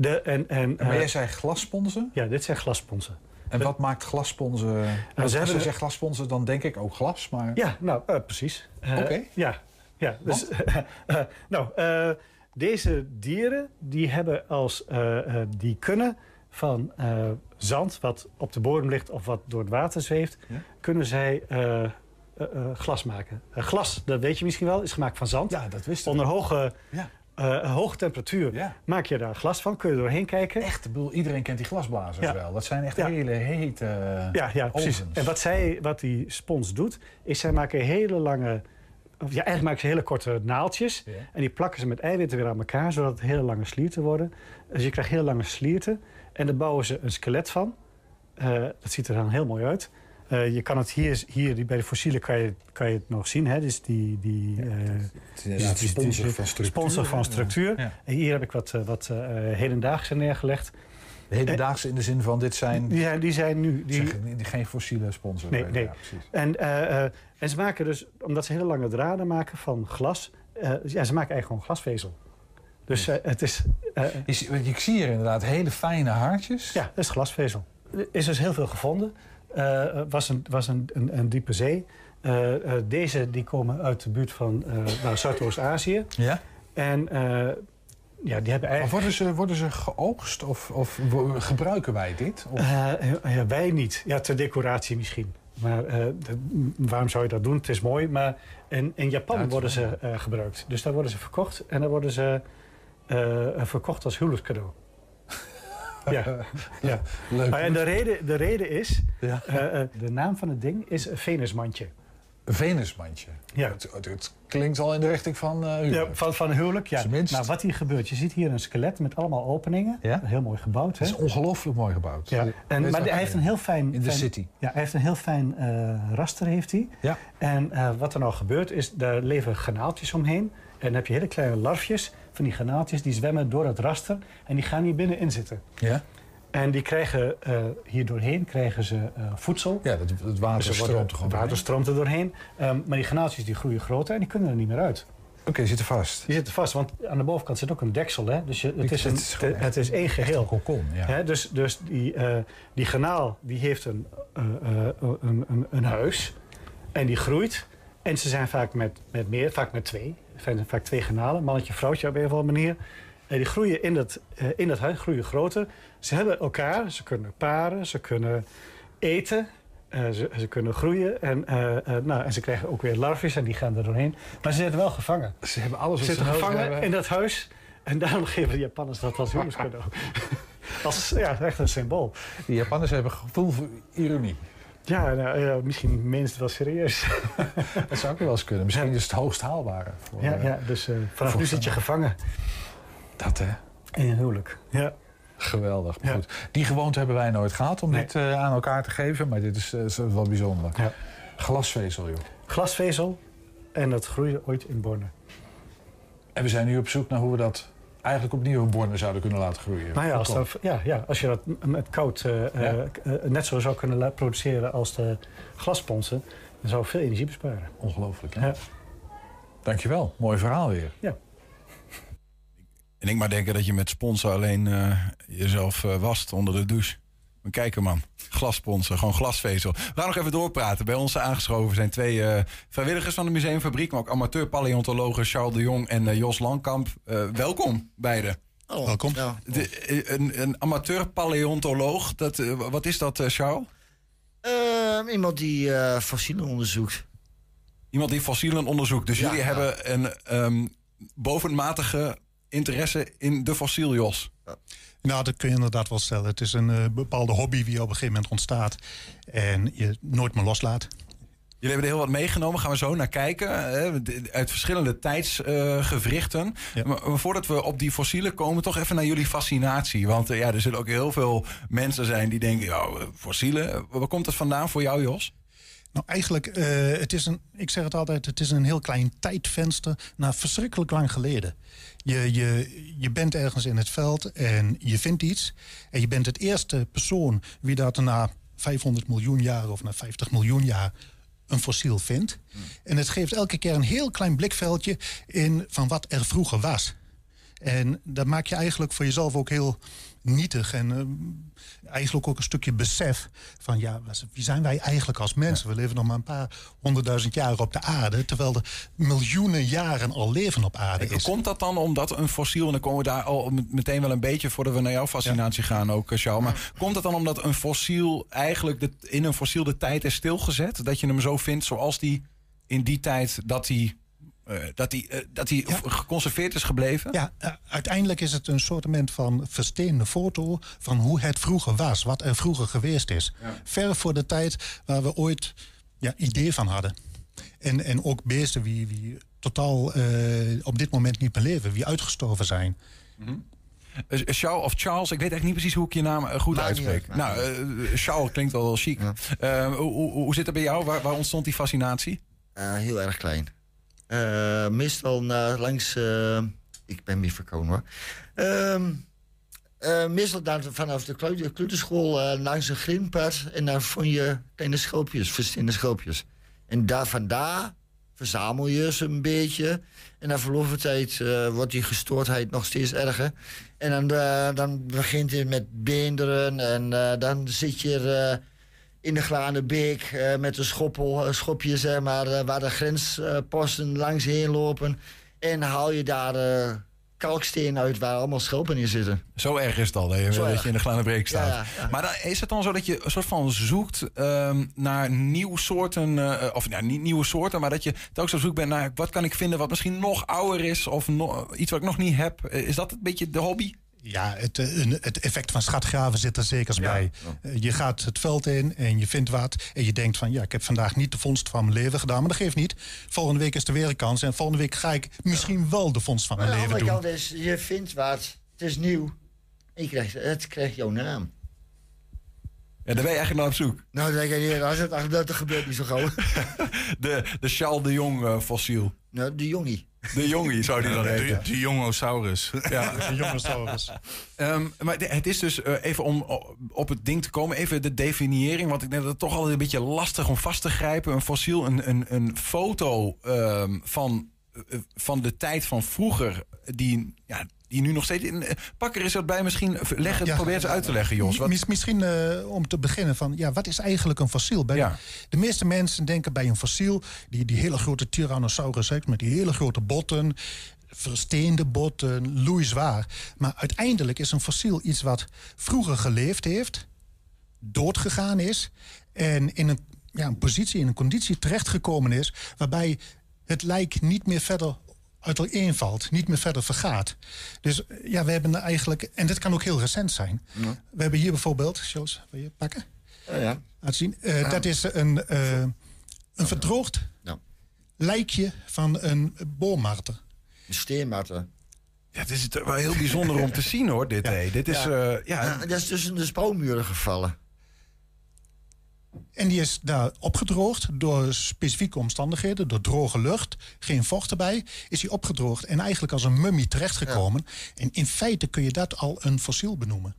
De, en, en, Maar eh, jij zei glassponsen? Ja, dit zijn glassponsen. En wat maakt glassponsen... Als ze zegt glassponsen, dan denk ik ook glas, maar... Ja, nou, eh, precies. Eh, Oké. Ja, ja. Dus, [LAUGHS] nou, deze dieren die hebben als die kunnen van zand wat op de bodem ligt of wat door het water zweeft, Ja. kunnen zij glas maken. Glas, dat weet je misschien wel, is gemaakt van zand. Ja, dat wist ik. Onder hoge, Ja. Eh, hoge temperatuur Ja. maak je daar glas van, kun je doorheen kijken. Echt, ik bedoel, iedereen kent die glasblazers Ja. wel. Dat zijn echt Ja. hele hete Ja, ja precies. ovens. En wat, zij, wat die spons doet, is zij maken hele lange... Ja, eigenlijk maken ze hele korte naaltjes. Ja. En die plakken ze met eiwitten weer aan elkaar, zodat het hele lange slierten worden. Dus je krijgt hele lange slierten. En daar bouwen ze een skelet van. Eh, dat ziet er dan heel mooi uit. Eh, je kan het hier, hier bij de fossielen kan je, kan je het nog zien. Hè? Dus die, die, eh, Het is die- sponsor van structuur. sponsor van structuur. Ja. En hier heb ik wat, eh, wat eh, hedendaagse neergelegd. De hedendaagse in de zin van, dit zijn, Die zijn, die zijn nu... Die, zeg, die- geen fossiele sponsors. Nee, nee. Ja, precies. En, eh, eh, en ze maken dus, omdat ze hele lange draden maken van glas, eh, ja, ze maken eigenlijk gewoon glasvezel. Dus het is, eh, want Ik zie hier inderdaad hele fijne haartjes. ja, dat is glasvezel. Er is dus heel veel gevonden. Eh, Het was een, was een, een, een diepe zee. Eh, eh, deze die komen uit de buurt van eh, nou, Zuidoost-Azië. Ja? En eh, ja, die hebben Maar eigenlijk... worden ze, worden ze geoogst of, of gebruiken wij dit? Of, Eh, ja, wij niet. Ja, ter decoratie misschien. Maar eh, de- waarom zou je dat doen? Het is mooi. Maar in, in Japan Ja, worden ze eh, gebruikt. Dus daar worden ze verkocht. En dan worden ze eh, verkocht als huwelijkscadeau. Ja, ja. leuk. En de reden, de reden is... Ja. eh, eh, de naam van het ding is een Venusmandje. Een Venusmandje. Ja. Het, het, het klinkt al in de richting van eh Ja, huwelijk. van, van huwelijk, ja. Tenminste. Nou, wat hier gebeurt, je ziet hier een skelet met allemaal openingen. Ja? Heel mooi gebouwd, hè? Het is ongelooflijk mooi gebouwd. Ja. En, maar hij heeft een heel fijn... In de city. Ja, hij heeft een heel fijn eh, raster, heeft hij. Ja. En eh, wat er nou gebeurt, is daar leven granaaltjes omheen. En dan heb je hele kleine larfjes van die granaaltjes... die zwemmen door het raster en die gaan hier binnenin zitten. Ja? En die krijgen eh, hier doorheen krijgen ze eh, voedsel. Ja, dat, het water Dus stroomt er gewoon Het water stroomt er doorheen. Ehm, maar die granaaltjes die groeien groter en die kunnen er niet meer uit. Oké, die zitten vast. Die zitten vast, want aan de bovenkant zit ook een deksel. Hè? Dus je, het, Het is een, is gewoon het is één geheel. Een kokon, ja. Hè, dus dus die, eh die granaal die heeft een, een, een, een huis en die groeit. En ze zijn vaak met, met meer, vaak met twee. Er zijn vaak twee granalen, mannetje, vrouwtje op een of andere manier. En die groeien in dat, eh, in dat huis, groeien groter. Ze hebben elkaar, ze kunnen paren, ze kunnen eten. eh, ze, ze kunnen groeien en, eh, eh, nou, en ze krijgen ook weer larven en die gaan er doorheen. Maar ze zitten wel gevangen. Ze hebben alles Ze wat zitten gevangen hebben. in dat huis. En daarom geven de Japanners dat als huwelijkscadeau. als, [LAUGHS] ja, echt een symbool. De Japanners hebben gevoel voor ironie. Ja, nou, ja, misschien het wel serieus. [LAUGHS] Dat zou ook wel eens kunnen. Misschien is het hoogst haalbare. Voor, ja, eh, ja, dus eh, vanaf nu zit je gevangen Dat hè. in een huwelijk. Ja. Geweldig. Maar Ja. goed, die gewoonte hebben wij nooit gehad om Nee. dit eh, aan elkaar te geven. Maar dit is, is wel bijzonder. Ja. Glasvezel, joh. Glasvezel en dat groeide ooit in Borne. En we zijn nu op zoek naar hoe we dat eigenlijk opnieuw in Borne zouden kunnen laten groeien. Nou ja, als, dat, ja, ja, als je dat met koud eh, eh, Ja. eh, net zo zou kunnen produceren als de glasponsen, dan zou je veel energie besparen. Ongelooflijk, hè? Ja. Dankjewel. Mooi verhaal weer. En ik maar denken dat je met sponsen alleen eh, jezelf eh, wast onder de douche. Maar kijken man, glassponsen, gewoon glasvezel. We gaan nog even doorpraten. Bij ons aangeschoven zijn twee eh, vrijwilligers van de Museumfabriek... maar ook amateur-paleontologen Charles de Jong en eh, Jos Langkamp. Eh, welkom, beiden. Oh, welkom. De, een een amateur-paleontoloog, dat, eh, wat is dat, eh, Charles? Ehm, iemand die eh, fossielen onderzoekt. Iemand die fossielen onderzoekt. Dus Ja, jullie ja. hebben een ehm, bovenmatige interesse in de fossiel, Jos. Nou, dat kun je inderdaad wel stellen. Het is een eh, bepaalde hobby die op een gegeven moment ontstaat. En je nooit meer loslaat. Jullie hebben er heel wat meegenomen, gaan we zo naar kijken. Uit verschillende tijdsgewrichten. Ja. maar, maar voordat we op die fossielen komen, toch even naar jullie fascinatie. Want eh, ja, er zullen ook heel veel mensen zijn die denken: ja, fossielen, waar komt het vandaan voor jou, Jos? Nou, eigenlijk, eh, het is een, ik zeg het altijd, het is een heel klein tijdvenster naar verschrikkelijk lang geleden. Je, je, je bent ergens in het veld en je vindt iets. En je bent het eerste persoon wie dat na 500 miljoen jaar of na 50 miljoen jaar een fossiel vindt. En het geeft elke keer een heel klein blikveldje in van wat er vroeger was. En dat maak je eigenlijk voor jezelf ook heel nietig. En eh, eigenlijk ook een stukje besef van ja, wie zijn wij eigenlijk als mensen? We leven nog maar een paar honderdduizend jaar op de aarde, terwijl er miljoenen jaren al leven op aarde is. Komt dat dan omdat een fossiel, en dan komen we daar al met- meteen wel een beetje voordat we naar jouw fascinatie gaan ook, eh, Sjaal. Maar komt het dan omdat een fossiel eigenlijk de, in een fossiel de tijd is stilgezet? Dat je hem zo vindt zoals die in die tijd dat hij eh, dat die, eh, dat die geconserveerd is gebleven? Ja, eh, uiteindelijk is het een soort van versteende foto van hoe het vroeger was, wat er vroeger geweest is. Ver voor de tijd waar we ooit ja, idee van hadden. En, en ook beesten wie, wie totaal eh, op dit moment niet meer leven, wie uitgestorven zijn. Eh, Charles of Charles, ik weet eigenlijk niet precies hoe ik je naam goed uitspreek. uit, nou, Charles klinkt wel wel chic. Eh, hoe, hoe, hoe zit het bij jou? Waar, waar ontstond die fascinatie? Eh, heel erg klein. Eh, meestal langs... eh, ik ben weer verkomen hoor. Eh, meestal dan vanaf de kleuter- kleuterschool langs een grindpad... en dan vond je kleine schulpjes, versteende schulpjes. En daar vandaar verzamel je ze een beetje. En na verloop van tijd wordt die gestoordheid nog steeds erger. En dan, dan begint het met beenderen en dan zit je... in de Glane Beek eh, met een schoppel, schopje, zeg maar, eh, waar de grensposten langs heen lopen. En haal je daar eh kalksteen uit waar allemaal schelpen in zitten. Zo erg is het al, dat je, Zo dat erg. je in de Glane Breek staat. Ja, ja. Maar dan is het dan zo dat je een soort van zoekt ehm, naar nieuwe soorten... of ja, niet nieuwe soorten, maar dat je telkens op zoek bent naar... wat kan ik vinden wat misschien nog ouder is... of no- iets wat ik nog niet heb. Is dat een beetje de hobby? Ja, het, eh, het effect van schatgraven zit er zeker bij. Eh, Je gaat het veld in en je vindt wat. En je denkt van, ja, ik heb vandaag niet de vondst van mijn leven gedaan. Maar dat geeft niet. Volgende week is er weer een kans. En volgende week ga ik misschien wel de vondst van Maar mijn aan de leven andere doen. kant is, je vindt wat, het is nieuw. En je krijgt, het krijgt jouw naam. Ja, daar ben je eigenlijk naar op zoek. Nou, denk je, ja, dat, dat, dat gebeurt niet zo gauw. De, de Charles de Jong eh, fossiel. nou, de jongie. De jongie zou die dan heten. de jongosaurus. Ja. [LAUGHS] De jongensaurus. Ehm, maar het is dus eh, even om op het ding te komen, even de definiëring. Want ik denk dat het toch altijd een beetje lastig om vast te grijpen. Een fossiel, een, een, een foto ehm, van, eh, van de tijd van vroeger, die, ja, die nu nog steeds. In, eh, pak er eens wat bij, misschien leg het, Ja. probeer het uit te leggen, Jos. Wat, Mis- misschien eh, om te beginnen van, ja, wat is eigenlijk een fossiel? Bij Ja. De meeste mensen denken bij een fossiel, die, die hele grote Tyrannosaurus Rex met die hele grote botten, versteende botten, loeizwaar. Maar uiteindelijk is een fossiel iets wat vroeger geleefd heeft, doodgegaan is en in een, ja, een positie, in een conditie terechtgekomen is waarbij het lijk niet meer verder uiteenvalt, niet meer verder vergaat. Dus ja, we hebben eigenlijk, en dit kan ook heel recent zijn. We hebben hier bijvoorbeeld, Jos, wil je pakken? Ja, ja. Laat zien. Eh, Dat is een, eh, een verdroogd Ja. lijkje van een boommarter. Een steenmatten. ja, het is wel heel bijzonder om te [LAUGHS] zien hoor, dit. hé. Dit is, Ja. eh, ja, Ja, dat is tussen de spouwmuren gevallen. En die is daar opgedroogd door specifieke omstandigheden, door droge lucht, geen vocht erbij, is die opgedroogd en eigenlijk als een mummie terechtgekomen. En in feite kun je dat al een fossiel benoemen.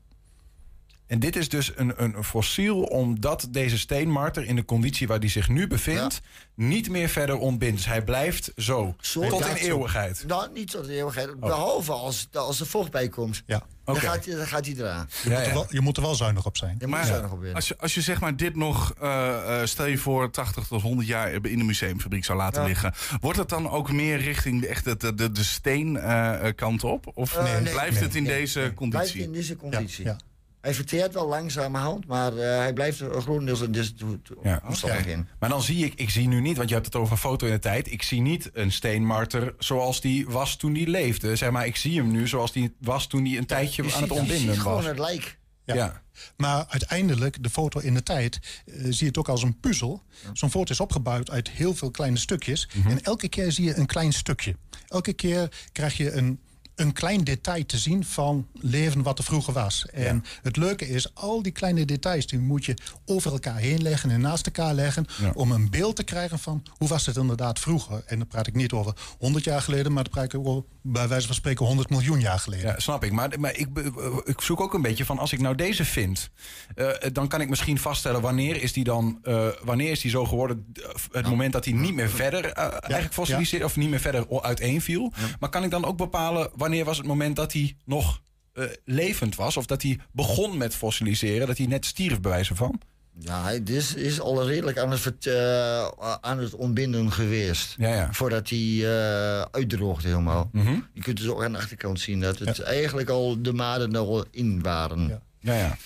En dit is dus een, een fossiel omdat deze steenmarter in de conditie waar die zich nu bevindt... niet meer verder ontbindt. Dus hij blijft zo, Zo tot in zo. eeuwigheid. Nou, niet tot de eeuwigheid. Behalve als, als er vocht bij komt. Ja. Dan, gaat, hij- dan gaat hij eraan. Je, moet er wel, je moet er wel zuinig op zijn. Je moet er nog op in. als je, als je zeg maar dit nog, eh, eh, stel je voor 80 tot 100 jaar in de museumfabriek zou laten Ja. liggen. Wordt het dan ook meer richting de, echt de, de, de, de steen eh, kant op? Of nee, blijft nee, het in nee, deze Blijft conditie? in deze Ja, conditie. ja. Hij verteert wel langzamerhand, maar eh, hij blijft er grotendeels to- to- Ja. in. Maar dan zie ik, ik zie nu niet, want je hebt het over een foto in de tijd. Ik zie niet een steenmarter zoals die was toen die leefde. Zeg maar, ik zie hem nu zoals die was toen die een tijdje Je aan het ontbinden ziet gewoon was. het lijk. Ja. Ja. Maar uiteindelijk, de foto in de tijd, eh, zie je het ook als een puzzel. Zo'n foto is opgebouwd uit heel veel kleine stukjes. En elke keer zie je een klein stukje. Elke keer krijg je een, een klein detail te zien van leven wat er vroeger was. En het leuke is, al die kleine details die moet je over elkaar heen leggen en naast elkaar leggen. Ja. Om een beeld te krijgen van hoe was het inderdaad vroeger. En dan praat ik niet over 100 jaar geleden, maar dan praat ik over, bij wijze van spreken 100 miljoen jaar geleden. Ja, snap ik. Maar, maar ik, be- ik zoek ook een beetje van als ik nou deze vind, eh, dan kan ik misschien vaststellen wanneer is die dan, eh, wanneer is die zo geworden? eh, Het moment dat hij niet meer verder eh, eigenlijk fossiliseerde of niet meer verder uiteenviel. Maar kan ik dan ook bepalen wanneer was het moment dat hij nog eh, levend was of dat hij begon met fossiliseren, dat hij net stierf bij wijze van? Ja, hij is, is al redelijk aan het, eh, aan het ontbinden geweest. Ja, ja. Voordat hij eh, uitdroogde helemaal. Mhm. Je kunt dus ook aan de achterkant zien dat het eigenlijk al de maden er al in waren. Ja, ja.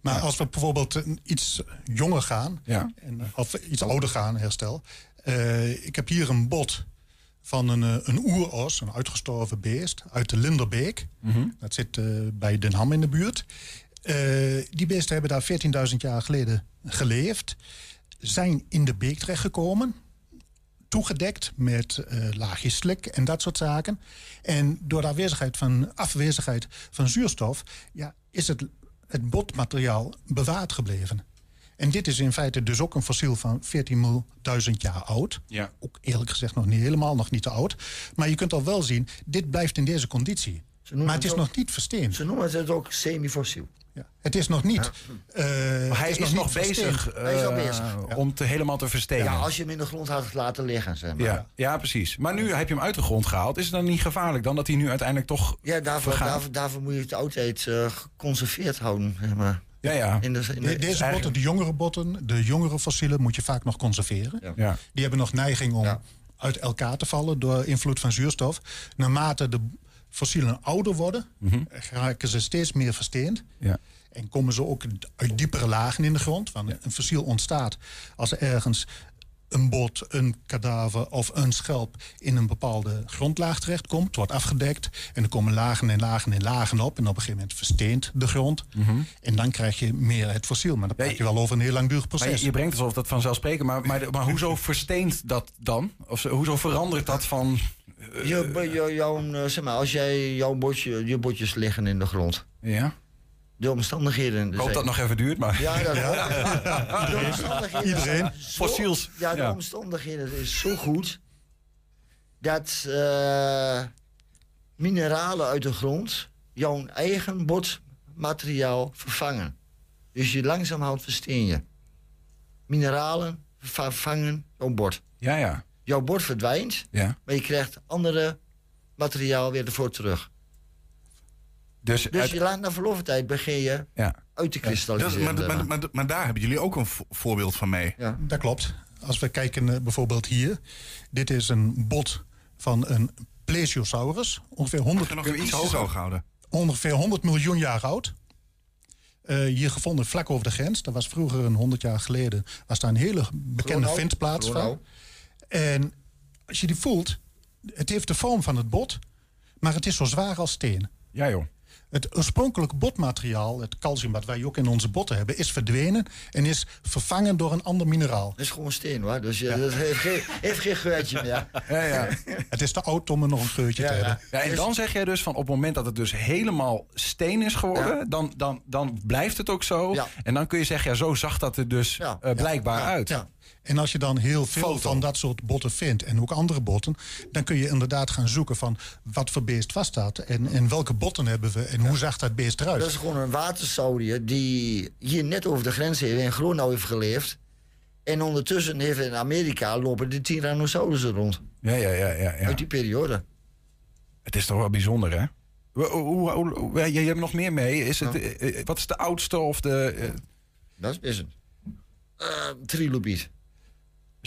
Maar als we bijvoorbeeld iets jonger gaan, Ja. en, of iets ouder gaan, herstel. Eh, ik heb hier een bot van een, eh, een oeros, een uitgestorven beest, uit de Linderbeek. Mhm. Dat zit eh, bij Den Ham in de buurt. Eh, die beesten hebben daar 14.000 jaar geleden geleefd. Zijn in de beek terechtgekomen. Toegedekt met eh laagjes slik en dat soort zaken. En door de afwezigheid van, afwezigheid van zuurstof... Ja, is het, het botmateriaal bewaard gebleven. En dit is in feite dus ook een fossiel van 14.000 jaar oud. Ja. Ook eerlijk gezegd nog niet helemaal, nog niet te oud. Maar je kunt al wel zien, dit blijft in deze conditie. Maar het is ook- nog niet versteend. Ze noemen het ook semi-fossiel. Ja. Het is nog niet... eh, Maar hij is, nog, bezig, versteend. Hij is al eh, bezig. om te helemaal te verstenen. Ja, als je hem in de grond had laten liggen, zeg maar. Ja, ja, precies. Maar nu heb je hem uit de grond gehaald. Is het dan niet gevaarlijk dan dat hij nu uiteindelijk toch Ja, daarvoor, daarvoor, daarvoor moet je het altijd eh, geconserveerd houden. Zeg maar. Ja, ja. In de, in de- De- deze botten, de jongere botten, de jongere fossielen moet je vaak nog conserveren. Ja. Ja. Die hebben nog neiging om Ja. uit elkaar te vallen door invloed van zuurstof. Naarmate de fossielen ouder worden, raken ze steeds meer versteend. Ja. En komen ze ook uit diepere lagen in de grond. Want een fossiel ontstaat als er ergens een bot, een kadaver of een schelp in een bepaalde grondlaag terechtkomt. Het wordt afgedekt en er komen lagen en lagen en lagen op. En op een gegeven moment versteent de grond. En dan krijg je meer het fossiel. Maar dan praat je wel over een heel langdurig Maar proces. je, je brengt alsof dat vanzelfsprekend. Maar, maar, maar hoezo [LAUGHS] versteent dat dan? Of zo- hoezo verandert dat van... Je, je, jouw, eh, zeg maar, als jij jouw botje, je botjes liggen in de grond. Ja? De omstandigheden. Ik hoop dat nog even duurt, maar... Ja, dat [LAUGHS] [LAUGHS] De omstandigheden Iedereen. zo- Fossiels. Ja, de Ja. omstandigheden is zo goed dat eh, mineralen uit de grond jouw eigen botmateriaal vervangen. Dus je langzamerhand versteen je. Mineralen vervangen jouw bord. Ja, ja. Jouw bord verdwijnt, ja. maar je krijgt andere materiaal weer ervoor terug. Dus, Dus uit- je laat na verloop van tijd begin je ja. uit te kristalliseren. maar, zeg maar, maar. maar, maar daar hebben jullie ook een vo- voorbeeld van mee. Ja. Dat klopt. Als we kijken eh, bijvoorbeeld hier. Dit is een bot van een plesiosaurus. Ongeveer 100, Nog iets hoger houden. ongeveer 100 miljoen jaar oud. Eh, hier gevonden vlak over de grens. Dat was vroeger een 100 jaar geleden. Was daar een hele bekende vindplaats van. En als je die voelt, het heeft de vorm van het bot, maar het is zo zwaar als steen. Ja, joh. Het oorspronkelijke botmateriaal, het calcium wat wij ook in onze botten hebben, is verdwenen en is vervangen door een ander mineraal. Dat is gewoon steen hoor. Dus je, dat heeft geen, heeft geen geurtje meer. [LAUGHS] Ja, ja. Het is te oud om er nog een geurtje Ja, te ja. hebben. Ja, en dan zeg jij dus van op het moment dat het dus helemaal steen is geworden, dan, dan, dan blijft het ook zo. Ja. En dan kun je zeggen, ja, zo zag dat er dus Ja. eh, blijkbaar uit. Ja. En als je dan heel veel Foto. van dat soort botten vindt en ook andere botten, dan kun je inderdaad gaan zoeken van wat voor beest was dat en, en welke botten hebben we en hoe zag dat beest eruit. Dat is gewoon een watersaurier die hier net over de grens heeft in Gronau heeft geleefd. En ondertussen heeft in Amerika lopen de Tyrannosaurussen rond. Ja, ja, ja, ja, ja. Uit die periode. Het is toch wel bijzonder, hè? Hoe, hoe, hoe- hoe- ja, je hebt nog meer mee. Is het, eh, eh, wat is de oudste of de... eh, Dat is een eh, trilobiet.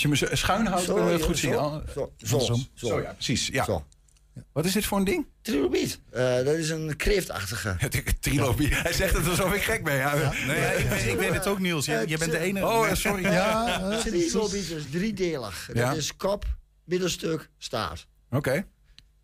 Als je me schuin houdt, kunnen we het goed zien. zo, zo, zo, Andersom. zo. Zo, ja, precies. Ja. Zo. Wat is dit voor een ding? Trilobiet. Eh, dat is een kreeftachtige. [LAUGHS] Trilobie. Hij zegt het alsof ik gek ben. Ja. Nee, ja, ik, weet, ik weet het ook, Niels. Je, je bent de enige. Oh, sorry. Ja, eh, Trilobiet is driedelig. Ja. Dat is kop, middenstuk, staart. Oké.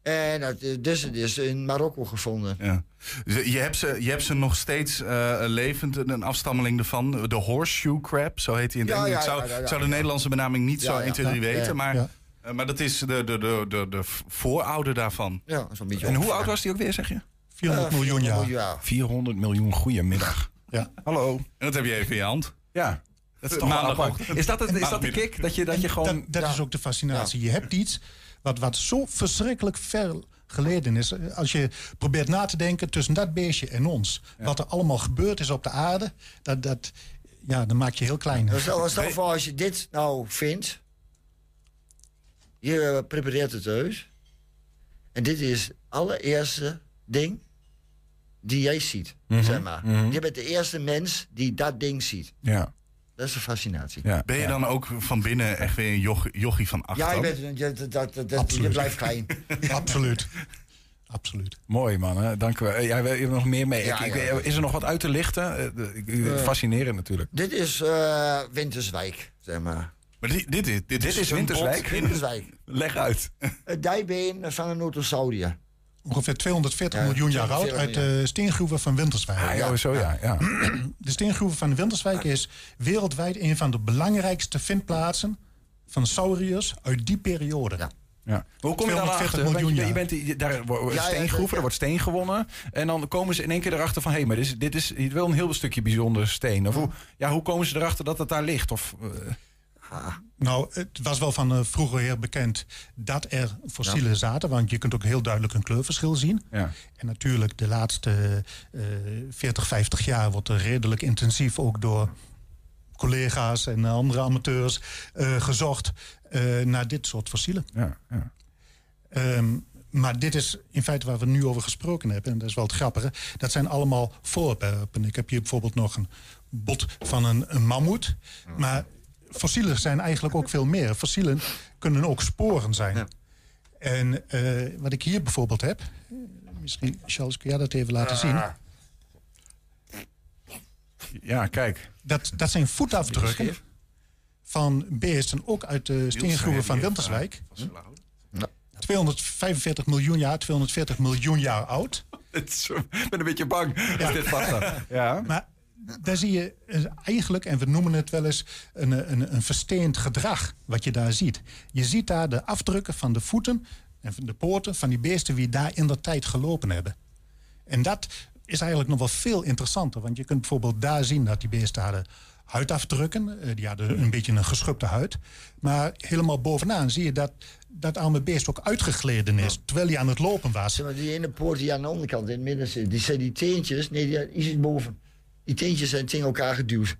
En dus het is in Marokko gevonden. Ja. Je, hebt ze, je hebt ze nog steeds eh, levend, een afstammeling ervan. De horseshoe crab, zo heet hij in het Ja, Engels. ja, ik zou, ja, ja, ja, zou de ja. Nederlandse benaming niet Ja, zo ja. 1, 2, 3 Ja, weten. Maar Ja. Eh, maar dat is de, de, de, de, de voorouder daarvan. Ja, zo'n beetje. En hoe oud was die ook weer, zeg je? 400 Eh, miljoen 400 jaar. miljoen 400 miljoen. Goedemiddag. Ja. Hallo. En dat heb je even in je hand. Ja. Dat is toch. Maandagochtend. Is dat, het, is dat de kick? Dat je, dat je gewoon... Dat, dat is ook de fascinatie. Je hebt iets wat, wat zo verschrikkelijk ver geleden is. Als je probeert na te denken tussen dat beestje en ons. Wat er allemaal gebeurd is op de aarde. Dat, dat, ja, dan maak je heel klein. Stel, voor als je dit nou vindt. Je eh, prepareert het thuis. En dit is het allereerste ding die jij ziet. Mhm, Zeg maar. mhm. Je bent de eerste mens die dat ding ziet. Ja. Dat is een fascinatie. Ja. Ben je dan ook van binnen echt weer een joch, jochie van achter? Ja, je, bent, je, dat, dat, dat- je blijft klein. [LAUGHS] Absoluut. Absoluut. Mooi man, hè? dank u wel. Eh, Ja, we hebben nog meer mee. Ja, Ik- ik- ja. Is er nog wat uit te lichten? Eh, Eh. Fascinerend natuurlijk. Dit is eh, Winterswijk, zeg maar. Maar dit, dit, is, dit, Dit is Winterswijk. [LAUGHS] Leg uit. Het dijbeen van een notosaurier. Ongeveer 240 Ja, miljoen jaar oud 240 uit de steengroeven van Winterswijk. Ah, ja, zo ja. ja. [CLEARS THROAT] De steengroeven van Winterswijk is wereldwijd een van de belangrijkste vindplaatsen van sauriërs uit die periode. Ja. Ja. Hoe kom je dan 240 achter? Miljoen je, je bent daar wo- ja, steengroeven, ja. er wordt steen gewonnen. En dan komen ze in één keer erachter van... hé, hey, maar dit is, dit is wel een heel stukje bijzonder steen. Of hoe, ja, hoe komen ze erachter dat het daar ligt? Of, eh, Nou, het was wel van eh, vroeger heel bekend dat er fossielen zaten. Want je kunt ook heel duidelijk een kleurverschil zien. ja. En natuurlijk de laatste eh 40, 50 jaar wordt er redelijk intensief ook door collega's en andere amateurs eh, gezocht eh, naar dit soort fossielen. Ja, ja. Ehm, maar dit is in feite waar we nu over gesproken hebben. En dat is wel het grappige. Dat zijn allemaal voorwerpen. Ik heb hier bijvoorbeeld nog een bot van een, een mammoet. Maar fossielen zijn eigenlijk ook veel meer. Fossielen kunnen ook sporen zijn. Ja. En eh, wat ik hier bijvoorbeeld heb... Misschien, Charles, kun jij dat even laten zien? ja, kijk. Dat, dat zijn voetafdrukken van beesten, ook uit de steengroeven van Winterswijk. 245 miljoen jaar, 240 miljoen jaar oud. [LAUGHS] Ik ben een beetje bang als dit. [LAUGHS] Ja. Maar daar zie je eh, eigenlijk, en we noemen het wel eens, een, een, een versteend gedrag wat je daar ziet. Je ziet daar de afdrukken van de voeten en van de poorten van die beesten die daar in de tijd gelopen hebben. En dat is eigenlijk nog wel veel interessanter. Want je kunt bijvoorbeeld daar zien dat die beesten hadden huidafdrukken. Eh, Die hadden een beetje een geschubde huid. Maar helemaal bovenaan zie je dat dat arme beest ook uitgegleden is. Terwijl hij aan het lopen was. Maar, die ene poort die aan de onderkant in het midden zit, die zijn die teentjes, nee, die, zit boven. Die teentjes zijn tegen elkaar geduwd.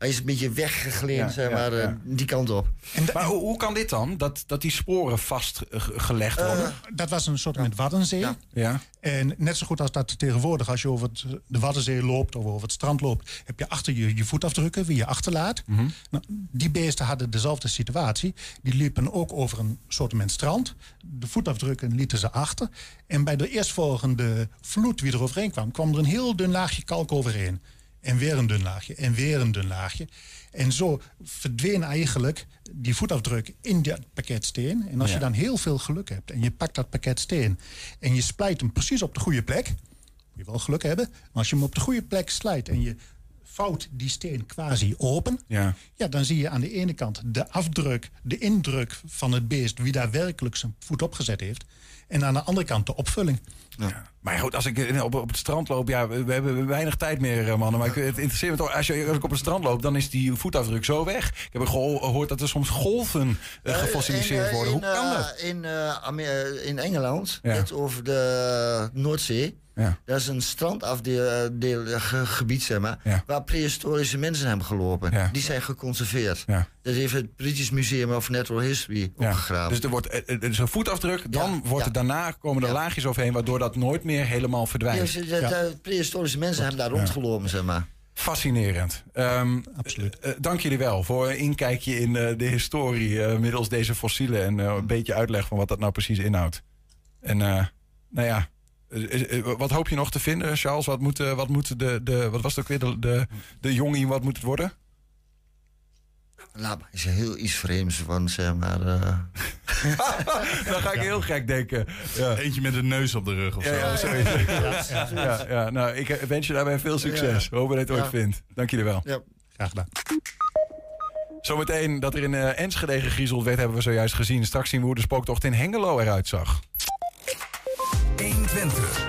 Hij is een beetje weggegleden, Ja, zeg ja, maar, eh, ja. die kant op. En Maar hoe, hoe kan dit dan? Dat, dat die sporen vastgelegd worden? dat was een soort met Waddenzee. Ja. ja. En net zo goed als dat tegenwoordig, als je over het, de Waddenzee loopt of over het strand loopt, heb je achter je je voetafdrukken, wie je achterlaat. Nou, die beesten hadden dezelfde situatie. Die liepen ook over een soort met strand. De voetafdrukken lieten ze achter. En bij de eerstvolgende vloed die er overheen kwam, kwam er een heel dun laagje kalk overheen. En weer een dun laagje, en weer een dun laagje. En zo verdween eigenlijk die voetafdruk in dat pakket steen. En als Ja. je dan heel veel geluk hebt en je pakt dat pakket steen... en je splijt hem precies op de goede plek... moet je wel geluk hebben. Maar als je hem op de goede plek slijt en je vouwt die steen quasi open... Ja. Ja, dan zie je aan de ene kant de afdruk, de indruk van het beest... wie daar werkelijk zijn voet op gezet heeft. En aan de andere kant de opvulling. Maar goed, als ik eh, op, op het strand loop, ja, we, we hebben weinig tijd meer, eh, mannen. Maar ik, het interesseert me toch, als, je, als ik op het strand loop, dan is die voetafdruk zo weg. Ik heb geho- gehoord dat er soms golven eh, gefossiliseerd in, worden. Hoe in, kan dat? In, eh, in Engeland, Ja. net over de Noordzee. Ja. Dat is een strandafgebied, zeg maar, Ja. waar prehistorische mensen hebben gelopen. Ja. Die zijn geconserveerd. Dat heeft het British Museum of Natural History Ja. opgegraven. Dus er wordt eh, eh, dus een voetafdruk, dan Ja, wordt ja. er daarna komen er Ja. laagjes overheen, waardoor dat nooit meer helemaal verdwijnt. ze- de, de prehistorische mensen hebben daar rondgelopen, zeg maar. Fascinerend. Ehm, Absoluut. eh, dank jullie wel voor een inkijkje in eh, de historie eh, middels deze fossielen en eh, een beetje uitleg van wat dat nou precies inhoudt. En eh, nou ja, wat hoop je nog te vinden, Charles? Wat moet, wat moet de, de, wat was het ook weer, de, de, de jongen, wat moet het worden? Laat maar eens heel iets vreemds van, zeg maar. eh. [LAUGHS] Dan ga ik heel gek denken. Ja. Eentje met een neus op de rug of zo. Ja, ja, ja, ja, ja, nou, ik wens je daarbij veel succes. Hopen dat je het ooit vindt. Dank jullie wel. ja. Graag gedaan. Zometeen dat er in eh, Enschede gegriezeld werd, hebben we zojuist gezien. Straks zien we hoe de spooktocht in Hengelo eruit zag. 120.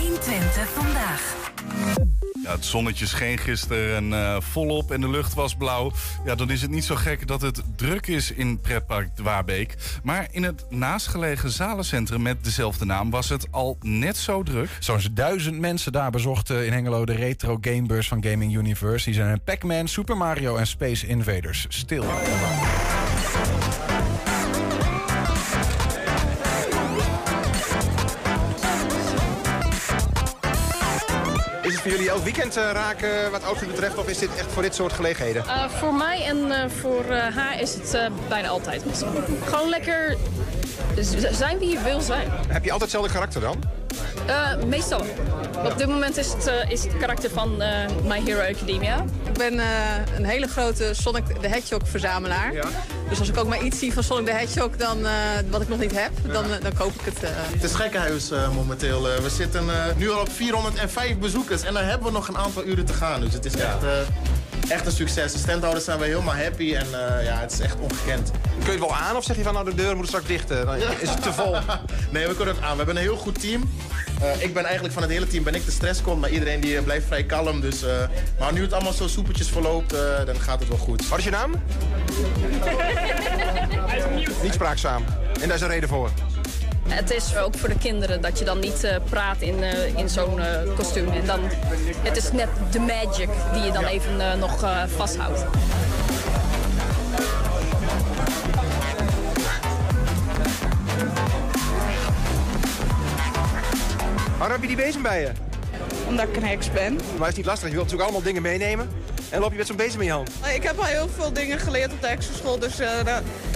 120 vandaag. Ja, het zonnetje scheen gisteren en, eh, volop en de lucht was blauw. Ja, dan is het niet zo gek dat het druk is in pretpark de Waarbeek. Maar in het naastgelegen zalencentrum met dezelfde naam was het al net zo druk. Zo'n duizend mensen daar bezochten in Hengelo de retro gamebeurs van Gaming Universe. Die zijn Pac-Man, Super Mario en Space Invaders stil. Voor jullie elk weekend uh, raken wat outfit betreft? Of is dit echt voor dit soort gelegenheden? Uh, voor mij en uh, voor haar is het bijna altijd. Gewoon lekker zijn wie je wil zijn. Heb je altijd hetzelfde karakter dan? meestal. Op dit moment is het, is het karakter van My Hero Academia. Ik ben een hele grote Sonic the Hedgehog verzamelaar. Ja. Dus als ik ook maar iets zie van Sonic the Hedgehog dan, wat ik nog niet heb, dan, dan koop ik het. Het is gekkenhuis momenteel. we zitten nu al op 405 bezoekers en dan hebben we nog een aantal uren te gaan. Dus het is echt, echt een succes. De standhouders zijn we helemaal happy en ja, het is echt ongekend. Kun je het wel aan of zeg je van nou de deur moet straks dicht? Dan is het te vol? [LAUGHS] nee, we kunnen het aan. We hebben een heel goed team. Uh, ik ben eigenlijk van het hele team ben ik de stresskont, maar iedereen die uh, blijft vrij kalm. Dus, uh, maar nu het allemaal zo soepeltjes verloopt, dan gaat het wel goed. Wat is je naam? Niet spraakzaam. En daar is een reden voor. Het is ook voor de kinderen dat je dan niet uh, praat in, uh, in zo'n uh, kostuum. En dan, het is net de magic die je dan even nog vasthoudt. Waarom heb je die bezem bij je? Omdat ik een heks ben. Maar het is niet lastig. Je wilt natuurlijk allemaal dingen meenemen. En loop je met zo'n bezem in je hand? Ik heb al heel veel dingen geleerd op de hekserschool. Dus uh,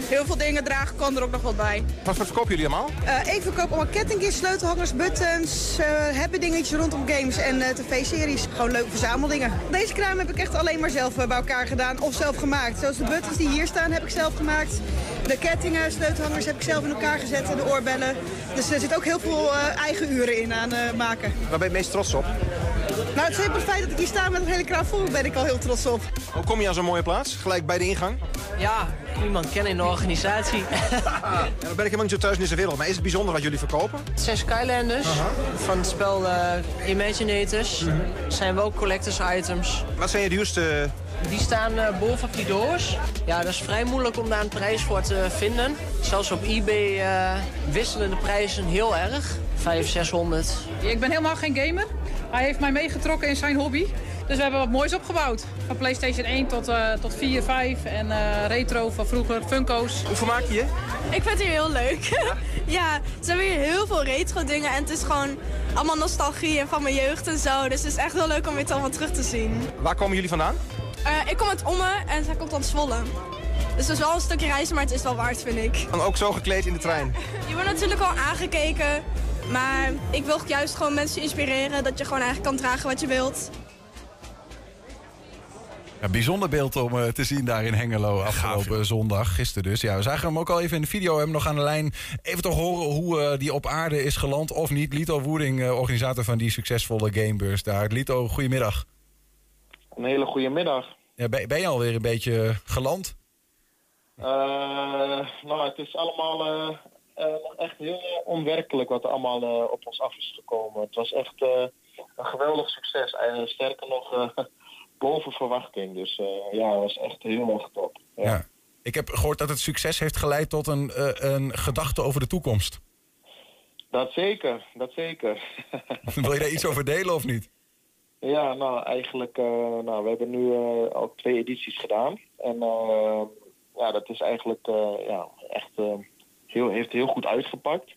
heel veel dingen dragen kan er ook nog wat bij. Wat, wat verkopen jullie allemaal? Uh, ik verkoop allemaal kettingjes, sleutelhangers, buttons, uh, hebben dingetjes rondom games en tv-series. Gewoon leuke verzameldingen. Deze kraam heb ik echt alleen maar zelf bij elkaar gedaan of zelf gemaakt. Zoals de buttons die hier staan heb ik zelf gemaakt. De kettingen, sleutelhangers heb ik zelf in elkaar gezet en de oorbellen. Dus er zit ook heel veel eigen uren in aan maken. Waar ben je het meest trots op? Nou, het simpele feit dat ik hier sta met een hele kraam vol ben ik al heel trots op. Hoe kom je aan zo'n mooie plaats? Gelijk bij de ingang? Ja, iemand kennen in de organisatie. [LAUGHS] ja, dan ben ik helemaal niet zo thuis in deze wereld. Maar is het bijzonder wat jullie verkopen? Het zijn Skylanders uh -huh. van het spel uh, Imaginators. Uh -huh. zijn wel collectors items. Wat zijn je duurste... Die staan uh, bovenop die doors. Ja, dat is vrij moeilijk om daar een prijs voor te vinden. Zelfs op eBay wisselen de prijzen heel erg. 500, 600. Ik ben helemaal geen gamer. Hij heeft mij meegetrokken in zijn hobby. Dus we hebben wat moois opgebouwd. Van PlayStation 1 tot, uh, tot 4, 5 en uh, retro van vroeger, Funko's. Hoe vermaak je je? Ik vind het hier heel leuk. Ja? [LAUGHS] ja, ze hebben hier heel veel retro dingen en het is gewoon allemaal nostalgie en van mijn jeugd en zo. Dus het is echt heel leuk om dit allemaal terug te zien. Waar komen jullie vandaan? Uh, ik kom uit Ommen en zij komt uit Zwolle. Dus het is wel een stukje reizen, maar het is wel waard, vind ik. En ook zo gekleed in de trein? [LAUGHS] Je wordt natuurlijk al aangekeken. Maar ik wil juist gewoon mensen inspireren dat je gewoon eigenlijk kan dragen wat je wilt. Ja, bijzonder beeld om uh, te zien daar in Hengelo afgelopen Gaaf, zondag, gisteren dus. Ja, we zagen hem ook al even in de video, hem nog aan de lijn. Even toch horen hoe uh, die op aarde is geland of niet. Lito Woerding, uh, organisator van die succesvolle Gamebeurs daar. Lito, goedemiddag. Een hele goede middag. Ja, ben, ben je alweer een beetje geland? nou, het is allemaal uh, echt heel onwerkelijk wat er allemaal uh, op ons af is gekomen. Het was echt uh, een geweldig succes. En sterker nog, [LAUGHS] boven verwachting. Dus ja, het was echt heel erg top. Ja. ja. Ik heb gehoord dat het succes heeft geleid tot een, een gedachte over de toekomst. Dat zeker, dat zeker. [LAUGHS] Wil je daar iets over delen of niet? Ja, nou eigenlijk, nou, we hebben nu al twee edities gedaan. En ja, dat is eigenlijk ja, echt heel, heeft heel goed uitgepakt.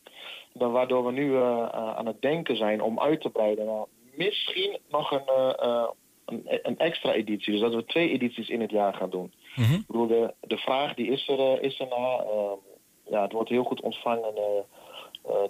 Dan waardoor we nu uh, aan het denken zijn om uit te breiden. Nou, misschien nog een, uh, een, een, extra editie. Dus dat we twee edities in het jaar gaan doen. Mm -hmm. Ik bedoel, de, de vraag die is er, is er na. ja, het wordt heel goed ontvangen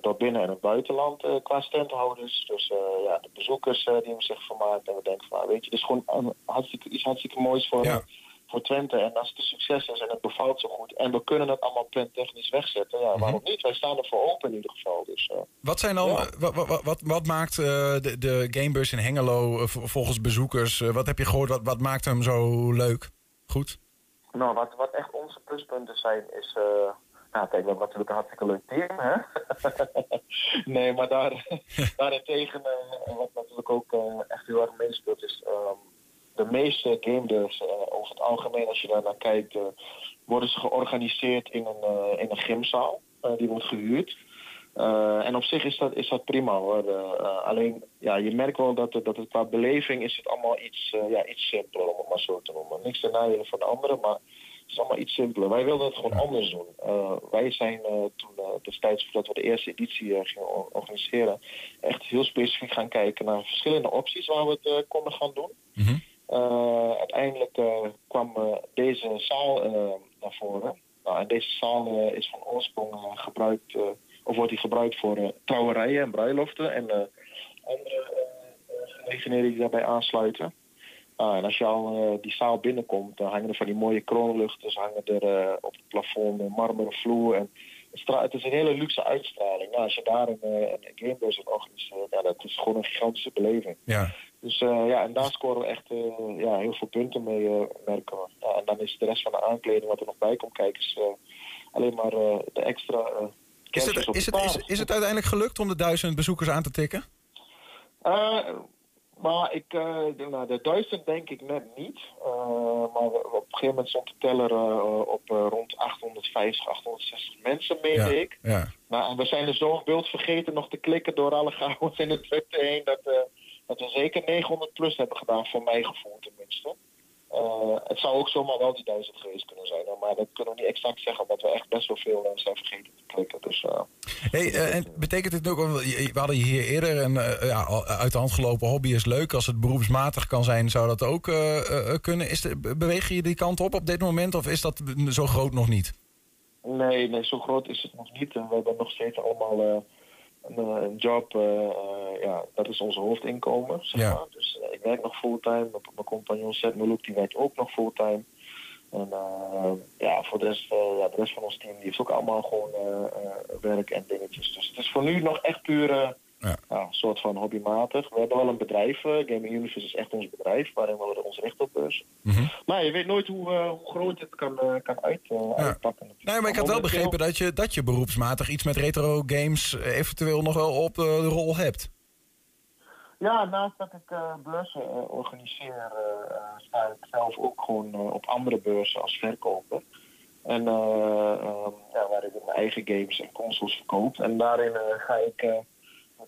door binnen- en het buitenland qua standhouders. Dus ja, de bezoekers die hem zich vermaakt. En we denken van, nou, weet je, het is gewoon een, hartstikke, iets hartstikke moois voor... Ja voor Twente. En als het een succes is en het bevalt zo goed... en we kunnen het allemaal plantechnisch wegzetten... ja, waarom niet? Wij staan er voor open in ieder geval. Dus, uh, wat, zijn dan, ja. wat, wat, wat, wat, maakt uh, de, de Gamebus in Hengelo uh, volgens bezoekers... wat heb je gehoord, wat, wat maakt hem zo leuk? Goed? Nou, wat, wat echt onze pluspunten zijn is... eh nou, kijk, we hebben natuurlijk een hartstikke leuk team, hè? [LAUGHS] nee, maar daar, [LAUGHS] daarentegen, eh, wat natuurlijk ook eh, echt heel erg meespeelt, is... ehm, de meeste game devs, eh, over het algemeen, als je daar naar kijkt... eh, worden ze georganiseerd in een, eh, in een gymzaal. Die wordt gehuurd. Eh, en op zich is dat, is dat prima hoor. Alleen, ja, je merkt wel dat, het- dat het qua beleving is het allemaal iets, ja, iets simpeler, om het maar zo te noemen. Niks ten nadele van de anderen, maar het is allemaal iets simpeler. Wij wilden het gewoon anders doen. Wij zijn toen destijds, voordat we de eerste editie gingen or- organiseren, echt heel specifiek gaan kijken naar verschillende opties waar we het konden gaan doen. Eh, uiteindelijk eh, kwam eh, deze zaal eh, naar voren. Nou, en deze zaal eh, is van oorsprong eh, gebruikt, eh, of wordt die gebruikt voor eh, trouwerijen en bruiloften en eh, andere eh, eh, gelegenheden die daarbij aansluiten. Ah, en als je al eh, die zaal binnenkomt, dan hangen er van die mooie kroonluchters, hangen er eh, op het plafond een marmeren vloer. En het, is een hele luxe uitstraling. Nou, als je daar een, eh, een gamebus organiseert, ja, dat is gewoon een gigantische beleving. Ja. Dus eh, ja, en daar scoren we echt eh, ja, heel veel punten mee, eh, merken we. Ja, en dan is de rest van de aankleding wat er nog bij komt kijken, is alleen maar de extra Is het, op is, het, is, het uiteindelijk gelukt om de duizend bezoekers aan te tikken? Maar ik, de, nou, de duizend denk ik net niet. Maar op een gegeven moment stond de teller op rond 850, 860 mensen, meende ik. Ja. Nou, en we zijn er zo'n beeld vergeten nog te klikken door alle chaos in de Twitter heen... dat, dat we zeker 900 plus hebben gedaan, voor mijn gevoel tenminste. Eh, het zou ook zomaar wel die duizend geweest kunnen zijn. Maar dat kunnen we niet exact zeggen, omdat we echt best wel veel eh, zijn vergeten te klikken. Dus, eh, Hey, en betekent dit ook, we hadden hier eerder een ja, uit de hand gelopen hobby is leuk. Als het beroepsmatig kan zijn, zou dat ook kunnen. Is de, be- beweeg je die kant op op dit moment of is dat zo groot nog niet? Nee, nee, zo groot is het nog niet. We hebben nog steeds allemaal een, eh, een job. eh, eh, ja, dat is ons hoofdinkomen, zeg Ja. maar. Dus ik werk nog fulltime. Mijn, mijn compagnon Seth Melouk, die werkt ook nog fulltime. En ja, voor de rest, eh, ja, de rest van ons team die heeft ook allemaal gewoon werk en dingetjes. Dus het is voor nu nog echt puur ja. een soort van hobbymatig. We hebben wel een bedrijf. eh, Gaming Universe is echt ons bedrijf, waarin we ons richten op beurs. Maar je weet nooit hoe, eh, hoe groot het kan, eh, kan uit, uitpakken. Nee, maar ik had wel begrepen dat je, dat je beroepsmatig iets met retro games eventueel nog wel op de rol hebt. Ja, naast dat ik beurzen organiseer, sta ik zelf ook gewoon op andere beurzen als verkoper. En eh, ehm, ja, waar ik mijn eigen games en consoles verkoop. En daarin ga ik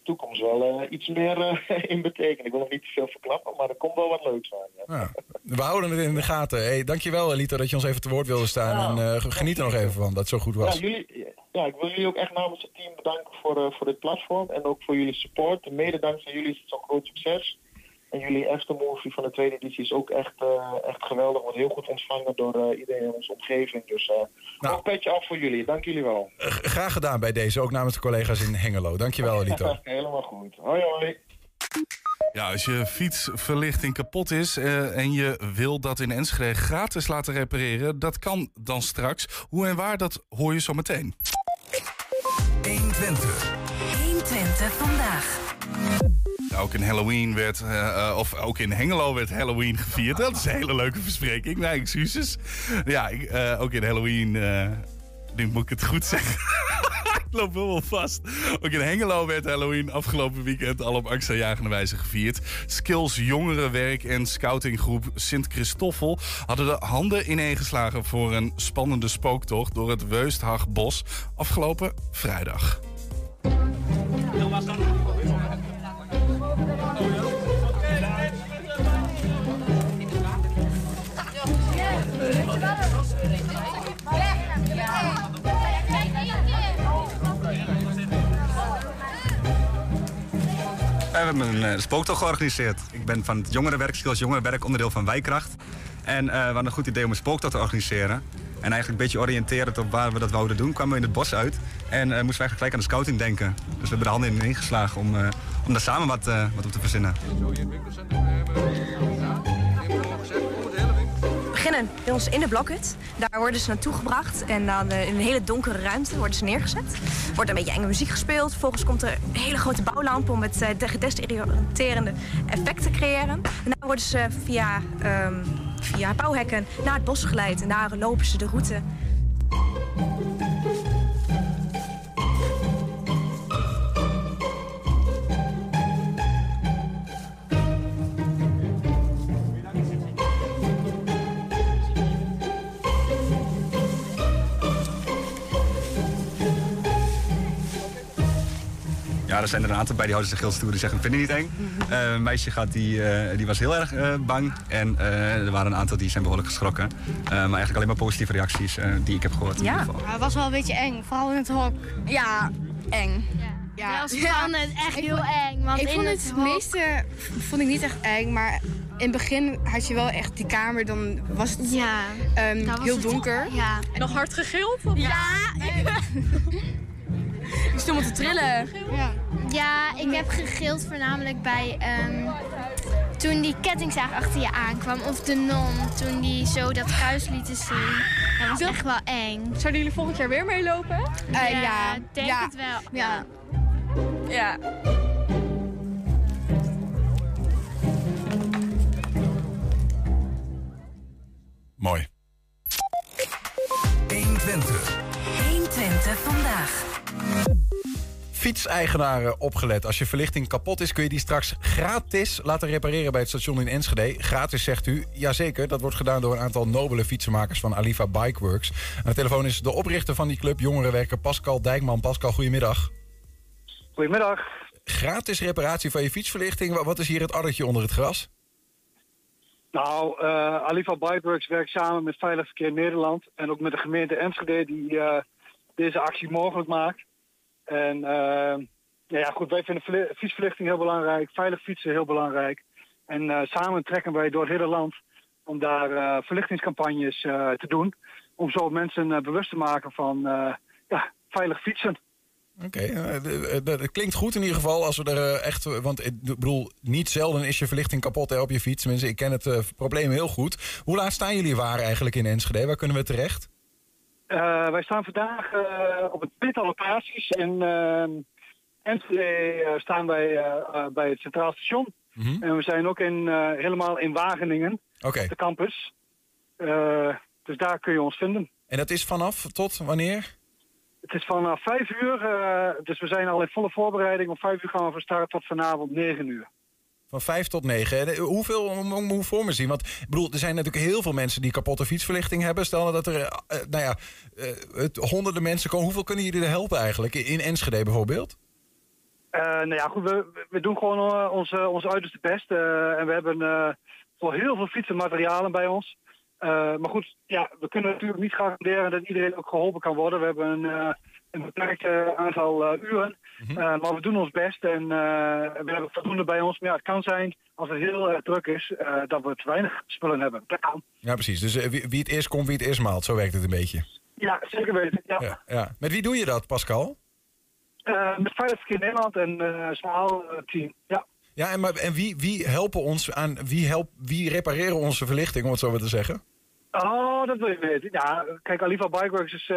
toekomst wel eh, iets meer eh, [LAUGHS] in betekenen. Ik wil nog niet te veel verklappen, maar er komt wel wat leuks aan. Ja. Ja. We houden het in de gaten. Hey, dankjewel Elito dat je ons even te woord wilde staan. en eh, geniet er nog even van dat het zo goed was. Ja, jullie, ja, ik wil jullie ook echt namens het team bedanken voor, eh, voor dit platform. En ook voor jullie support. Mede dankzij jullie is het zo'n groot succes. En jullie aftermovie van de tweede editie is ook echt, eh, echt geweldig. Wordt heel goed ontvangen door eh, iedereen in onze omgeving. Dus eh nog een petje af voor jullie. Dank jullie wel. Graag gedaan bij deze, ook namens de collega's in Hengelo. Dankjewel Elito. [LAUGHS] Helemaal goed. Hoi hoi. Ja, als je fietsverlichting kapot is eh, en je wil dat in Enschede gratis laten repareren, dat kan dan straks. Hoe en waar, dat hoor je zo meteen. 120. 120 vandaag. Ook in Halloween werd, eh, eh, of ook in Hengelo werd Halloween gevierd. Dat is een hele leuke verspreking. Nee, excuses. Ja, ik, eh, ook in Halloween, nu moet ik het goed zeggen. [LAUGHS] ik loop wel vast. Ook in Hengelo werd Halloween afgelopen weekend al op angstaanjagende wijze gevierd. Skills Jongerenwerk en scoutinggroep Sint Christoffel hadden de handen ineengeslagen voor een spannende spooktocht door het Weusthagbos afgelopen vrijdag. We hebben een eh, spooktocht georganiseerd. Ik ben van het jongerenwerk, Skills Jongerenwerk, onderdeel van Wijkracht. En eh, we hadden een goed idee om een spooktocht te organiseren. En eigenlijk een beetje oriënterend op waar we dat wouden doen, kwamen we in het bos uit. En eh, moesten we eigenlijk gelijk aan de scouting denken. Dus we hebben de handen in ingeslagen om, eh, om daar samen wat, eh, wat op te verzinnen. We beginnen bij ons in de blokhut. Daar worden ze naartoe gebracht en dan in een hele donkere ruimte worden ze neergezet. Er wordt een beetje enge muziek gespeeld. Vervolgens komt er een hele grote bouwlamp om het uh, gedesoriënterende effect te creëren. Daarna worden ze via ehm, via bouwhekken naar het bos geleid. En daar lopen ze de route. Ja, er zijn er een aantal bij die houden zich heel stoer. Die zeggen, vind je niet eng? Eh, een meisje gaat, die, eh, die was heel erg eh, bang. En eh, er waren een aantal die zijn behoorlijk geschrokken. Eh, maar eigenlijk alleen maar positieve reacties eh, die ik heb gehoord. in ieder geval. het was wel een beetje eng, vooral in het hok. Ja, eng. Ja, we vonden het echt heel eng. Want ik vond het het, hok- meeste vond ik niet echt eng, maar in het begin had je wel echt die kamer, dan was het Ja, ehm, was heel het- donker. Ja. Nog hard gegild? Ja. Ik [LAUGHS] stond te trillen. Ja. Ja, ik heb gegild voornamelijk bij ehm, toen die kettingzaag achter je aankwam. Of de non, toen die zo dat kruis lieten zien. Dat was echt wel eng. Zouden jullie volgend jaar weer meelopen? ja, ja. denk ja. het wel. Ja. Ja. Mooi. 120. 120 vandaag. Fietseigenaren opgelet. Als je verlichting kapot is, kun je die straks gratis laten repareren bij het station in Enschede. Gratis, zegt u. Jazeker, dat wordt gedaan door een aantal nobele fietsenmakers van Alifa Bikeworks. Aan de telefoon is de oprichter van die club, jongerenwerker Pascal Dijkman. Pascal, goedemiddag. Goedemiddag. Gratis reparatie van je fietsverlichting. Wa- Wat is hier het addertje onder het gras? Nou, eh Alifa Bikeworks werkt samen met Veilig Verkeer Nederland en ook met de gemeente Enschede die eh, deze actie mogelijk maakt. En eh, nou ja, goed, wij vinden verli- fietsverlichting heel belangrijk, veilig fietsen heel belangrijk. En eh, samen trekken wij door het hele land om daar eh, verlichtingscampagnes eh, te doen. Om zo mensen bewust te maken van ja, veilig fietsen. Oké, d- dat klinkt goed in ieder geval als we er echt... Want ik bedoel, niet zelden is je verlichting kapot hè, op je fiets. Mensen, ik ken het probleem heel goed. Hoe laat staan jullie waar eigenlijk in Enschede? Waar kunnen we terecht? Eh, wij staan vandaag eh, op een tweetal locaties. In eh, Enschede eh, staan wij bij het Centraal Station. En we zijn ook in, helemaal in Wageningen, Oké. de campus. Dus daar kun je ons vinden. En dat is vanaf tot wanneer? Het is vanaf vijf uur, dus we zijn al in volle voorbereiding. Om vijf uur gaan we van start tot vanavond negen uur. Van 5 tot 9. Hoeveel hoe moet voor me zien? Want ik bedoel, er zijn natuurlijk heel veel mensen die kapotte fietsverlichting hebben. Stel nou dat er eh, eh, nou ja, eh, het, honderden mensen komen. Hoeveel kunnen jullie er helpen eigenlijk? In Enschede bijvoorbeeld? Eh, nou ja, goed, we, we doen gewoon eh, onze, ons uiterste best. eh, en we hebben eh voor heel veel fietsenmaterialen bij ons. Eh, maar goed, ja, we kunnen natuurlijk niet garanderen dat iedereen ook geholpen kan worden. We hebben een, eh, een beperkt eh, aantal eh, uren. Eh, maar we doen ons best en we hebben voldoende bij ons. Maar ja, het kan zijn, als het heel erg druk is, dat we te weinig spullen hebben. Dat kan. Ja, precies. Dus wie, wie het eerst komt, wie het eerst maalt. Zo werkt het een beetje. Ja, zeker weten. Ja. Ja, ja. Met wie doe je dat, Pascal? Met Veilig Verkeer Nederland en eh Smaal eh, team. Ja. Ja, en, maar, en wie, wie helpen ons aan... Wie, help, wie repareren onze verlichting, om het zo maar te zeggen? Oh, dat wil je weten. Ja, kijk, Aliva Bikeworks is,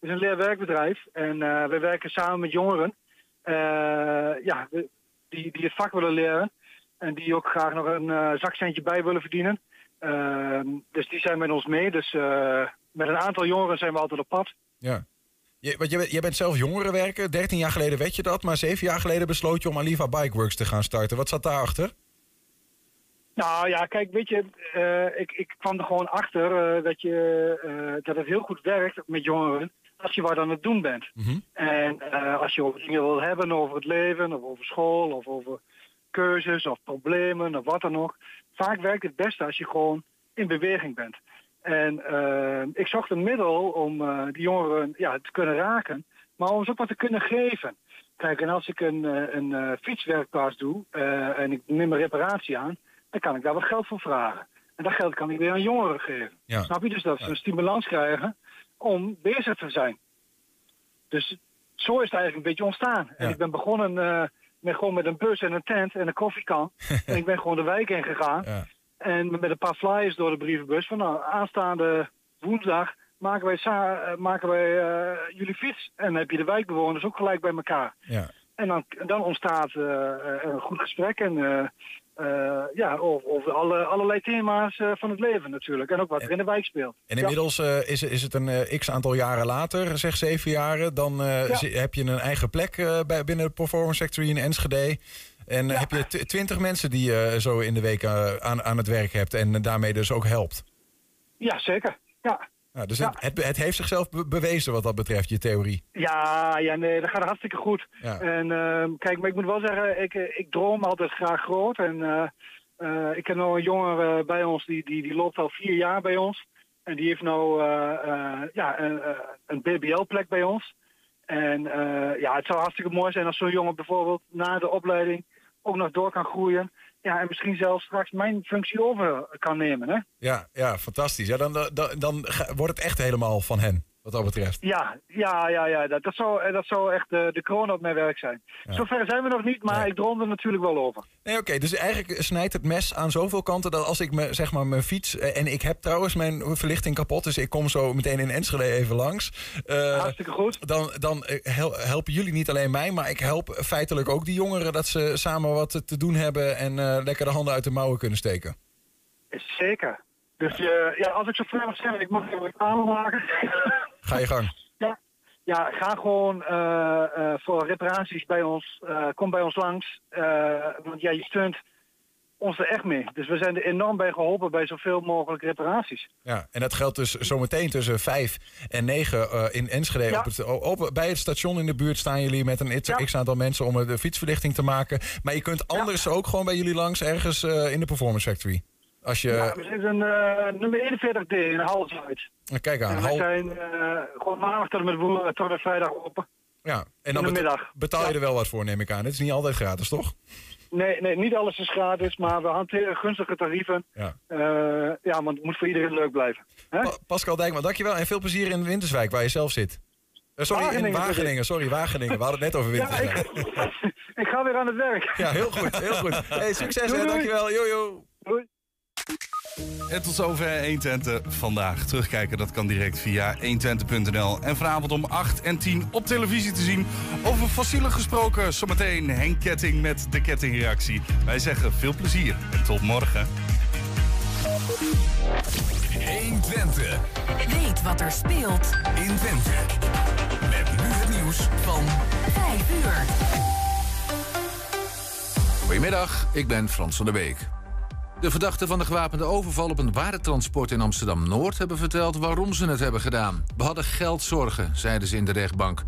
is een leerwerkbedrijf. En eh we werken samen met jongeren eh, ja, die, die het vak willen leren. En die ook graag nog een eh, zakcentje bij willen verdienen. Ehm, dus die zijn met ons mee. Dus met een aantal jongeren zijn we altijd op pad. Ja. Je, want jij, bent- jij bent zelf jongerenwerker. 13 jaar geleden weet je dat. Maar 7 jaar geleden besloot je om Aliva Bikeworks te gaan starten. Wat zat daarachter? Nou ja, kijk, weet je, ik, ik kwam er gewoon achter dat, je, dat het heel goed werkt met jongeren als je wat aan het doen bent. En eh, als je over dingen wil hebben, over het leven, of over school, of over keuzes of problemen, of wat dan ook. Vaak werkt het beste als je gewoon in beweging bent. En eh, ik zocht een middel om eh, die jongeren ja, te kunnen raken, maar om ze ook wat te kunnen geven. Kijk, en als ik een, een fietswerkplaats doe en ik neem een reparatie aan, dan kan ik daar wat geld voor vragen. En dat geld kan ik weer aan jongeren geven. Ja. Snap je? Dus dat ze een stimulans krijgen om bezig te zijn. Dus zo is het eigenlijk een beetje ontstaan. En ik ben begonnen eh, met, gewoon met een bus en een tent en een koffiekan. [LAUGHS] en ik ben gewoon de wijk in gegaan. En met een paar flyers door de brievenbus. Van nou, aanstaande woensdag maken wij, eh, maken wij eh, jullie fiets. En dan heb je de wijkbewoners ook gelijk bij elkaar. Ja. En dan, dan ontstaat een goed gesprek. En eh, ja, over, over alle, allerlei thema's eh, van het leven natuurlijk. En ook wat er in de wijk speelt. En Ja. inmiddels eh, is, is het een x aantal jaren later, zeg zeven jaren. Dan Ja. heb je een eigen plek bij, binnen de Performance Factory in Enschede. En heb je tw- twintig mensen die je zo in de week aan, aan het werk hebt. En daarmee dus ook helpt. Ja, zeker. Ja. Ja, dus Het, het, het heeft zichzelf be- bewezen wat dat betreft, je theorie. Ja, ja, nee, dat gaat hartstikke goed. Ja. En ehm, kijk, maar ik moet wel zeggen, ik, eh, ik droom altijd graag groot. En eh, eh, ik heb nou een jongen bij ons, die, die, die loopt al vier jaar bij ons. En die heeft nou ja, een, een BBL-plek bij ons. En ja, het zou hartstikke mooi zijn als zo'n jongen bijvoorbeeld na de opleiding ook nog door kan groeien. Ja, en misschien zelfs straks mijn functie over kan nemen, hè? Ja, ja fantastisch. Ja, dan, dan, dan wordt het echt helemaal van hen, wat dat betreft. Ja, ja, ja, ja. Dat, dat, zou, eh, dat zou echt de, de kroon op mijn werk zijn. Zover zijn we nog niet, maar ik droom er natuurlijk wel over. Nee, oké. dus eigenlijk snijdt het mes aan zoveel kanten dat als ik me, zeg maar, mijn fiets... eh, en ik heb trouwens mijn verlichting kapot, dus ik kom zo meteen in Enschede even langs. Eh, Hartstikke goed. Dan, dan eh, hel- helpen jullie niet alleen mij, maar ik help feitelijk ook die jongeren... dat ze samen wat te doen hebben en eh, lekker de handen uit de mouwen kunnen steken. Zeker. Dus eh, ja, als ik zo vrij mag zijn, ik mag even reclame maken. Ga je gang. ja, ga gewoon eh, eh, voor reparaties bij ons. eh, kom bij ons langs. Want ja, je steunt ons er echt mee. Dus we zijn er enorm bij geholpen bij zoveel mogelijk reparaties. Ja, en dat geldt dus zometeen tussen 5 en 9 eh, in Enschede. Ja. Op het, op, bij het station in de buurt staan jullie met een x, x aantal mensen om de fietsverlichting te maken. Maar je kunt anders ook gewoon bij jullie langs ergens in de Performance Factory. Als je. Ja, we zitten eh nummer 41D in Hals uit. Kijk aan. En we hal- zijn eh, gewoon maandag tot en met woensdag tot en met vrijdag open. ja, en in dan de beta- middag. betaal je er wel wat voor, neem ik aan. Het is niet altijd gratis, toch? Nee, nee, niet alles is gratis, maar we hanteren gunstige tarieven. Ja. Eh, ja, want het moet voor iedereen leuk blijven. Hè? Pa- Pascal Dijkman, dankjewel. En veel plezier in Winterswijk, waar je zelf zit. Sorry, in Wageningen, Wageningen. Sorry, Wageningen. We hadden het net over Ja, Winterswijk. ik, [LAUGHS] ik ga weer aan het werk. Ja, heel goed, heel goed. [LAUGHS] Hey, succes Doei, en doei. dankjewel. Jojo. Doei. En tot zover 120 vandaag. Terugkijken dat kan direct via 120.nl. En vanavond om 8 en 10 op televisie te zien. Over fossielen gesproken. Zometeen Henk Ketting met de kettingreactie. Wij zeggen veel plezier en tot morgen. 120. Weet wat er speelt in Twente. Met nu het nieuws van 5 uur. Goedemiddag, ik ben Frans van der Beek. De verdachten van de gewapende overval op een waardetransport in Amsterdam-Noord... hebben verteld waarom ze het hebben gedaan. We hadden geldzorgen, zeiden ze in de rechtbank.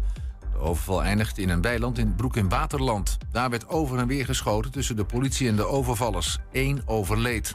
De overval eindigde in een weiland in Broek in Waterland. Daar werd over en weer geschoten tussen de politie en de overvallers. Eén overleed.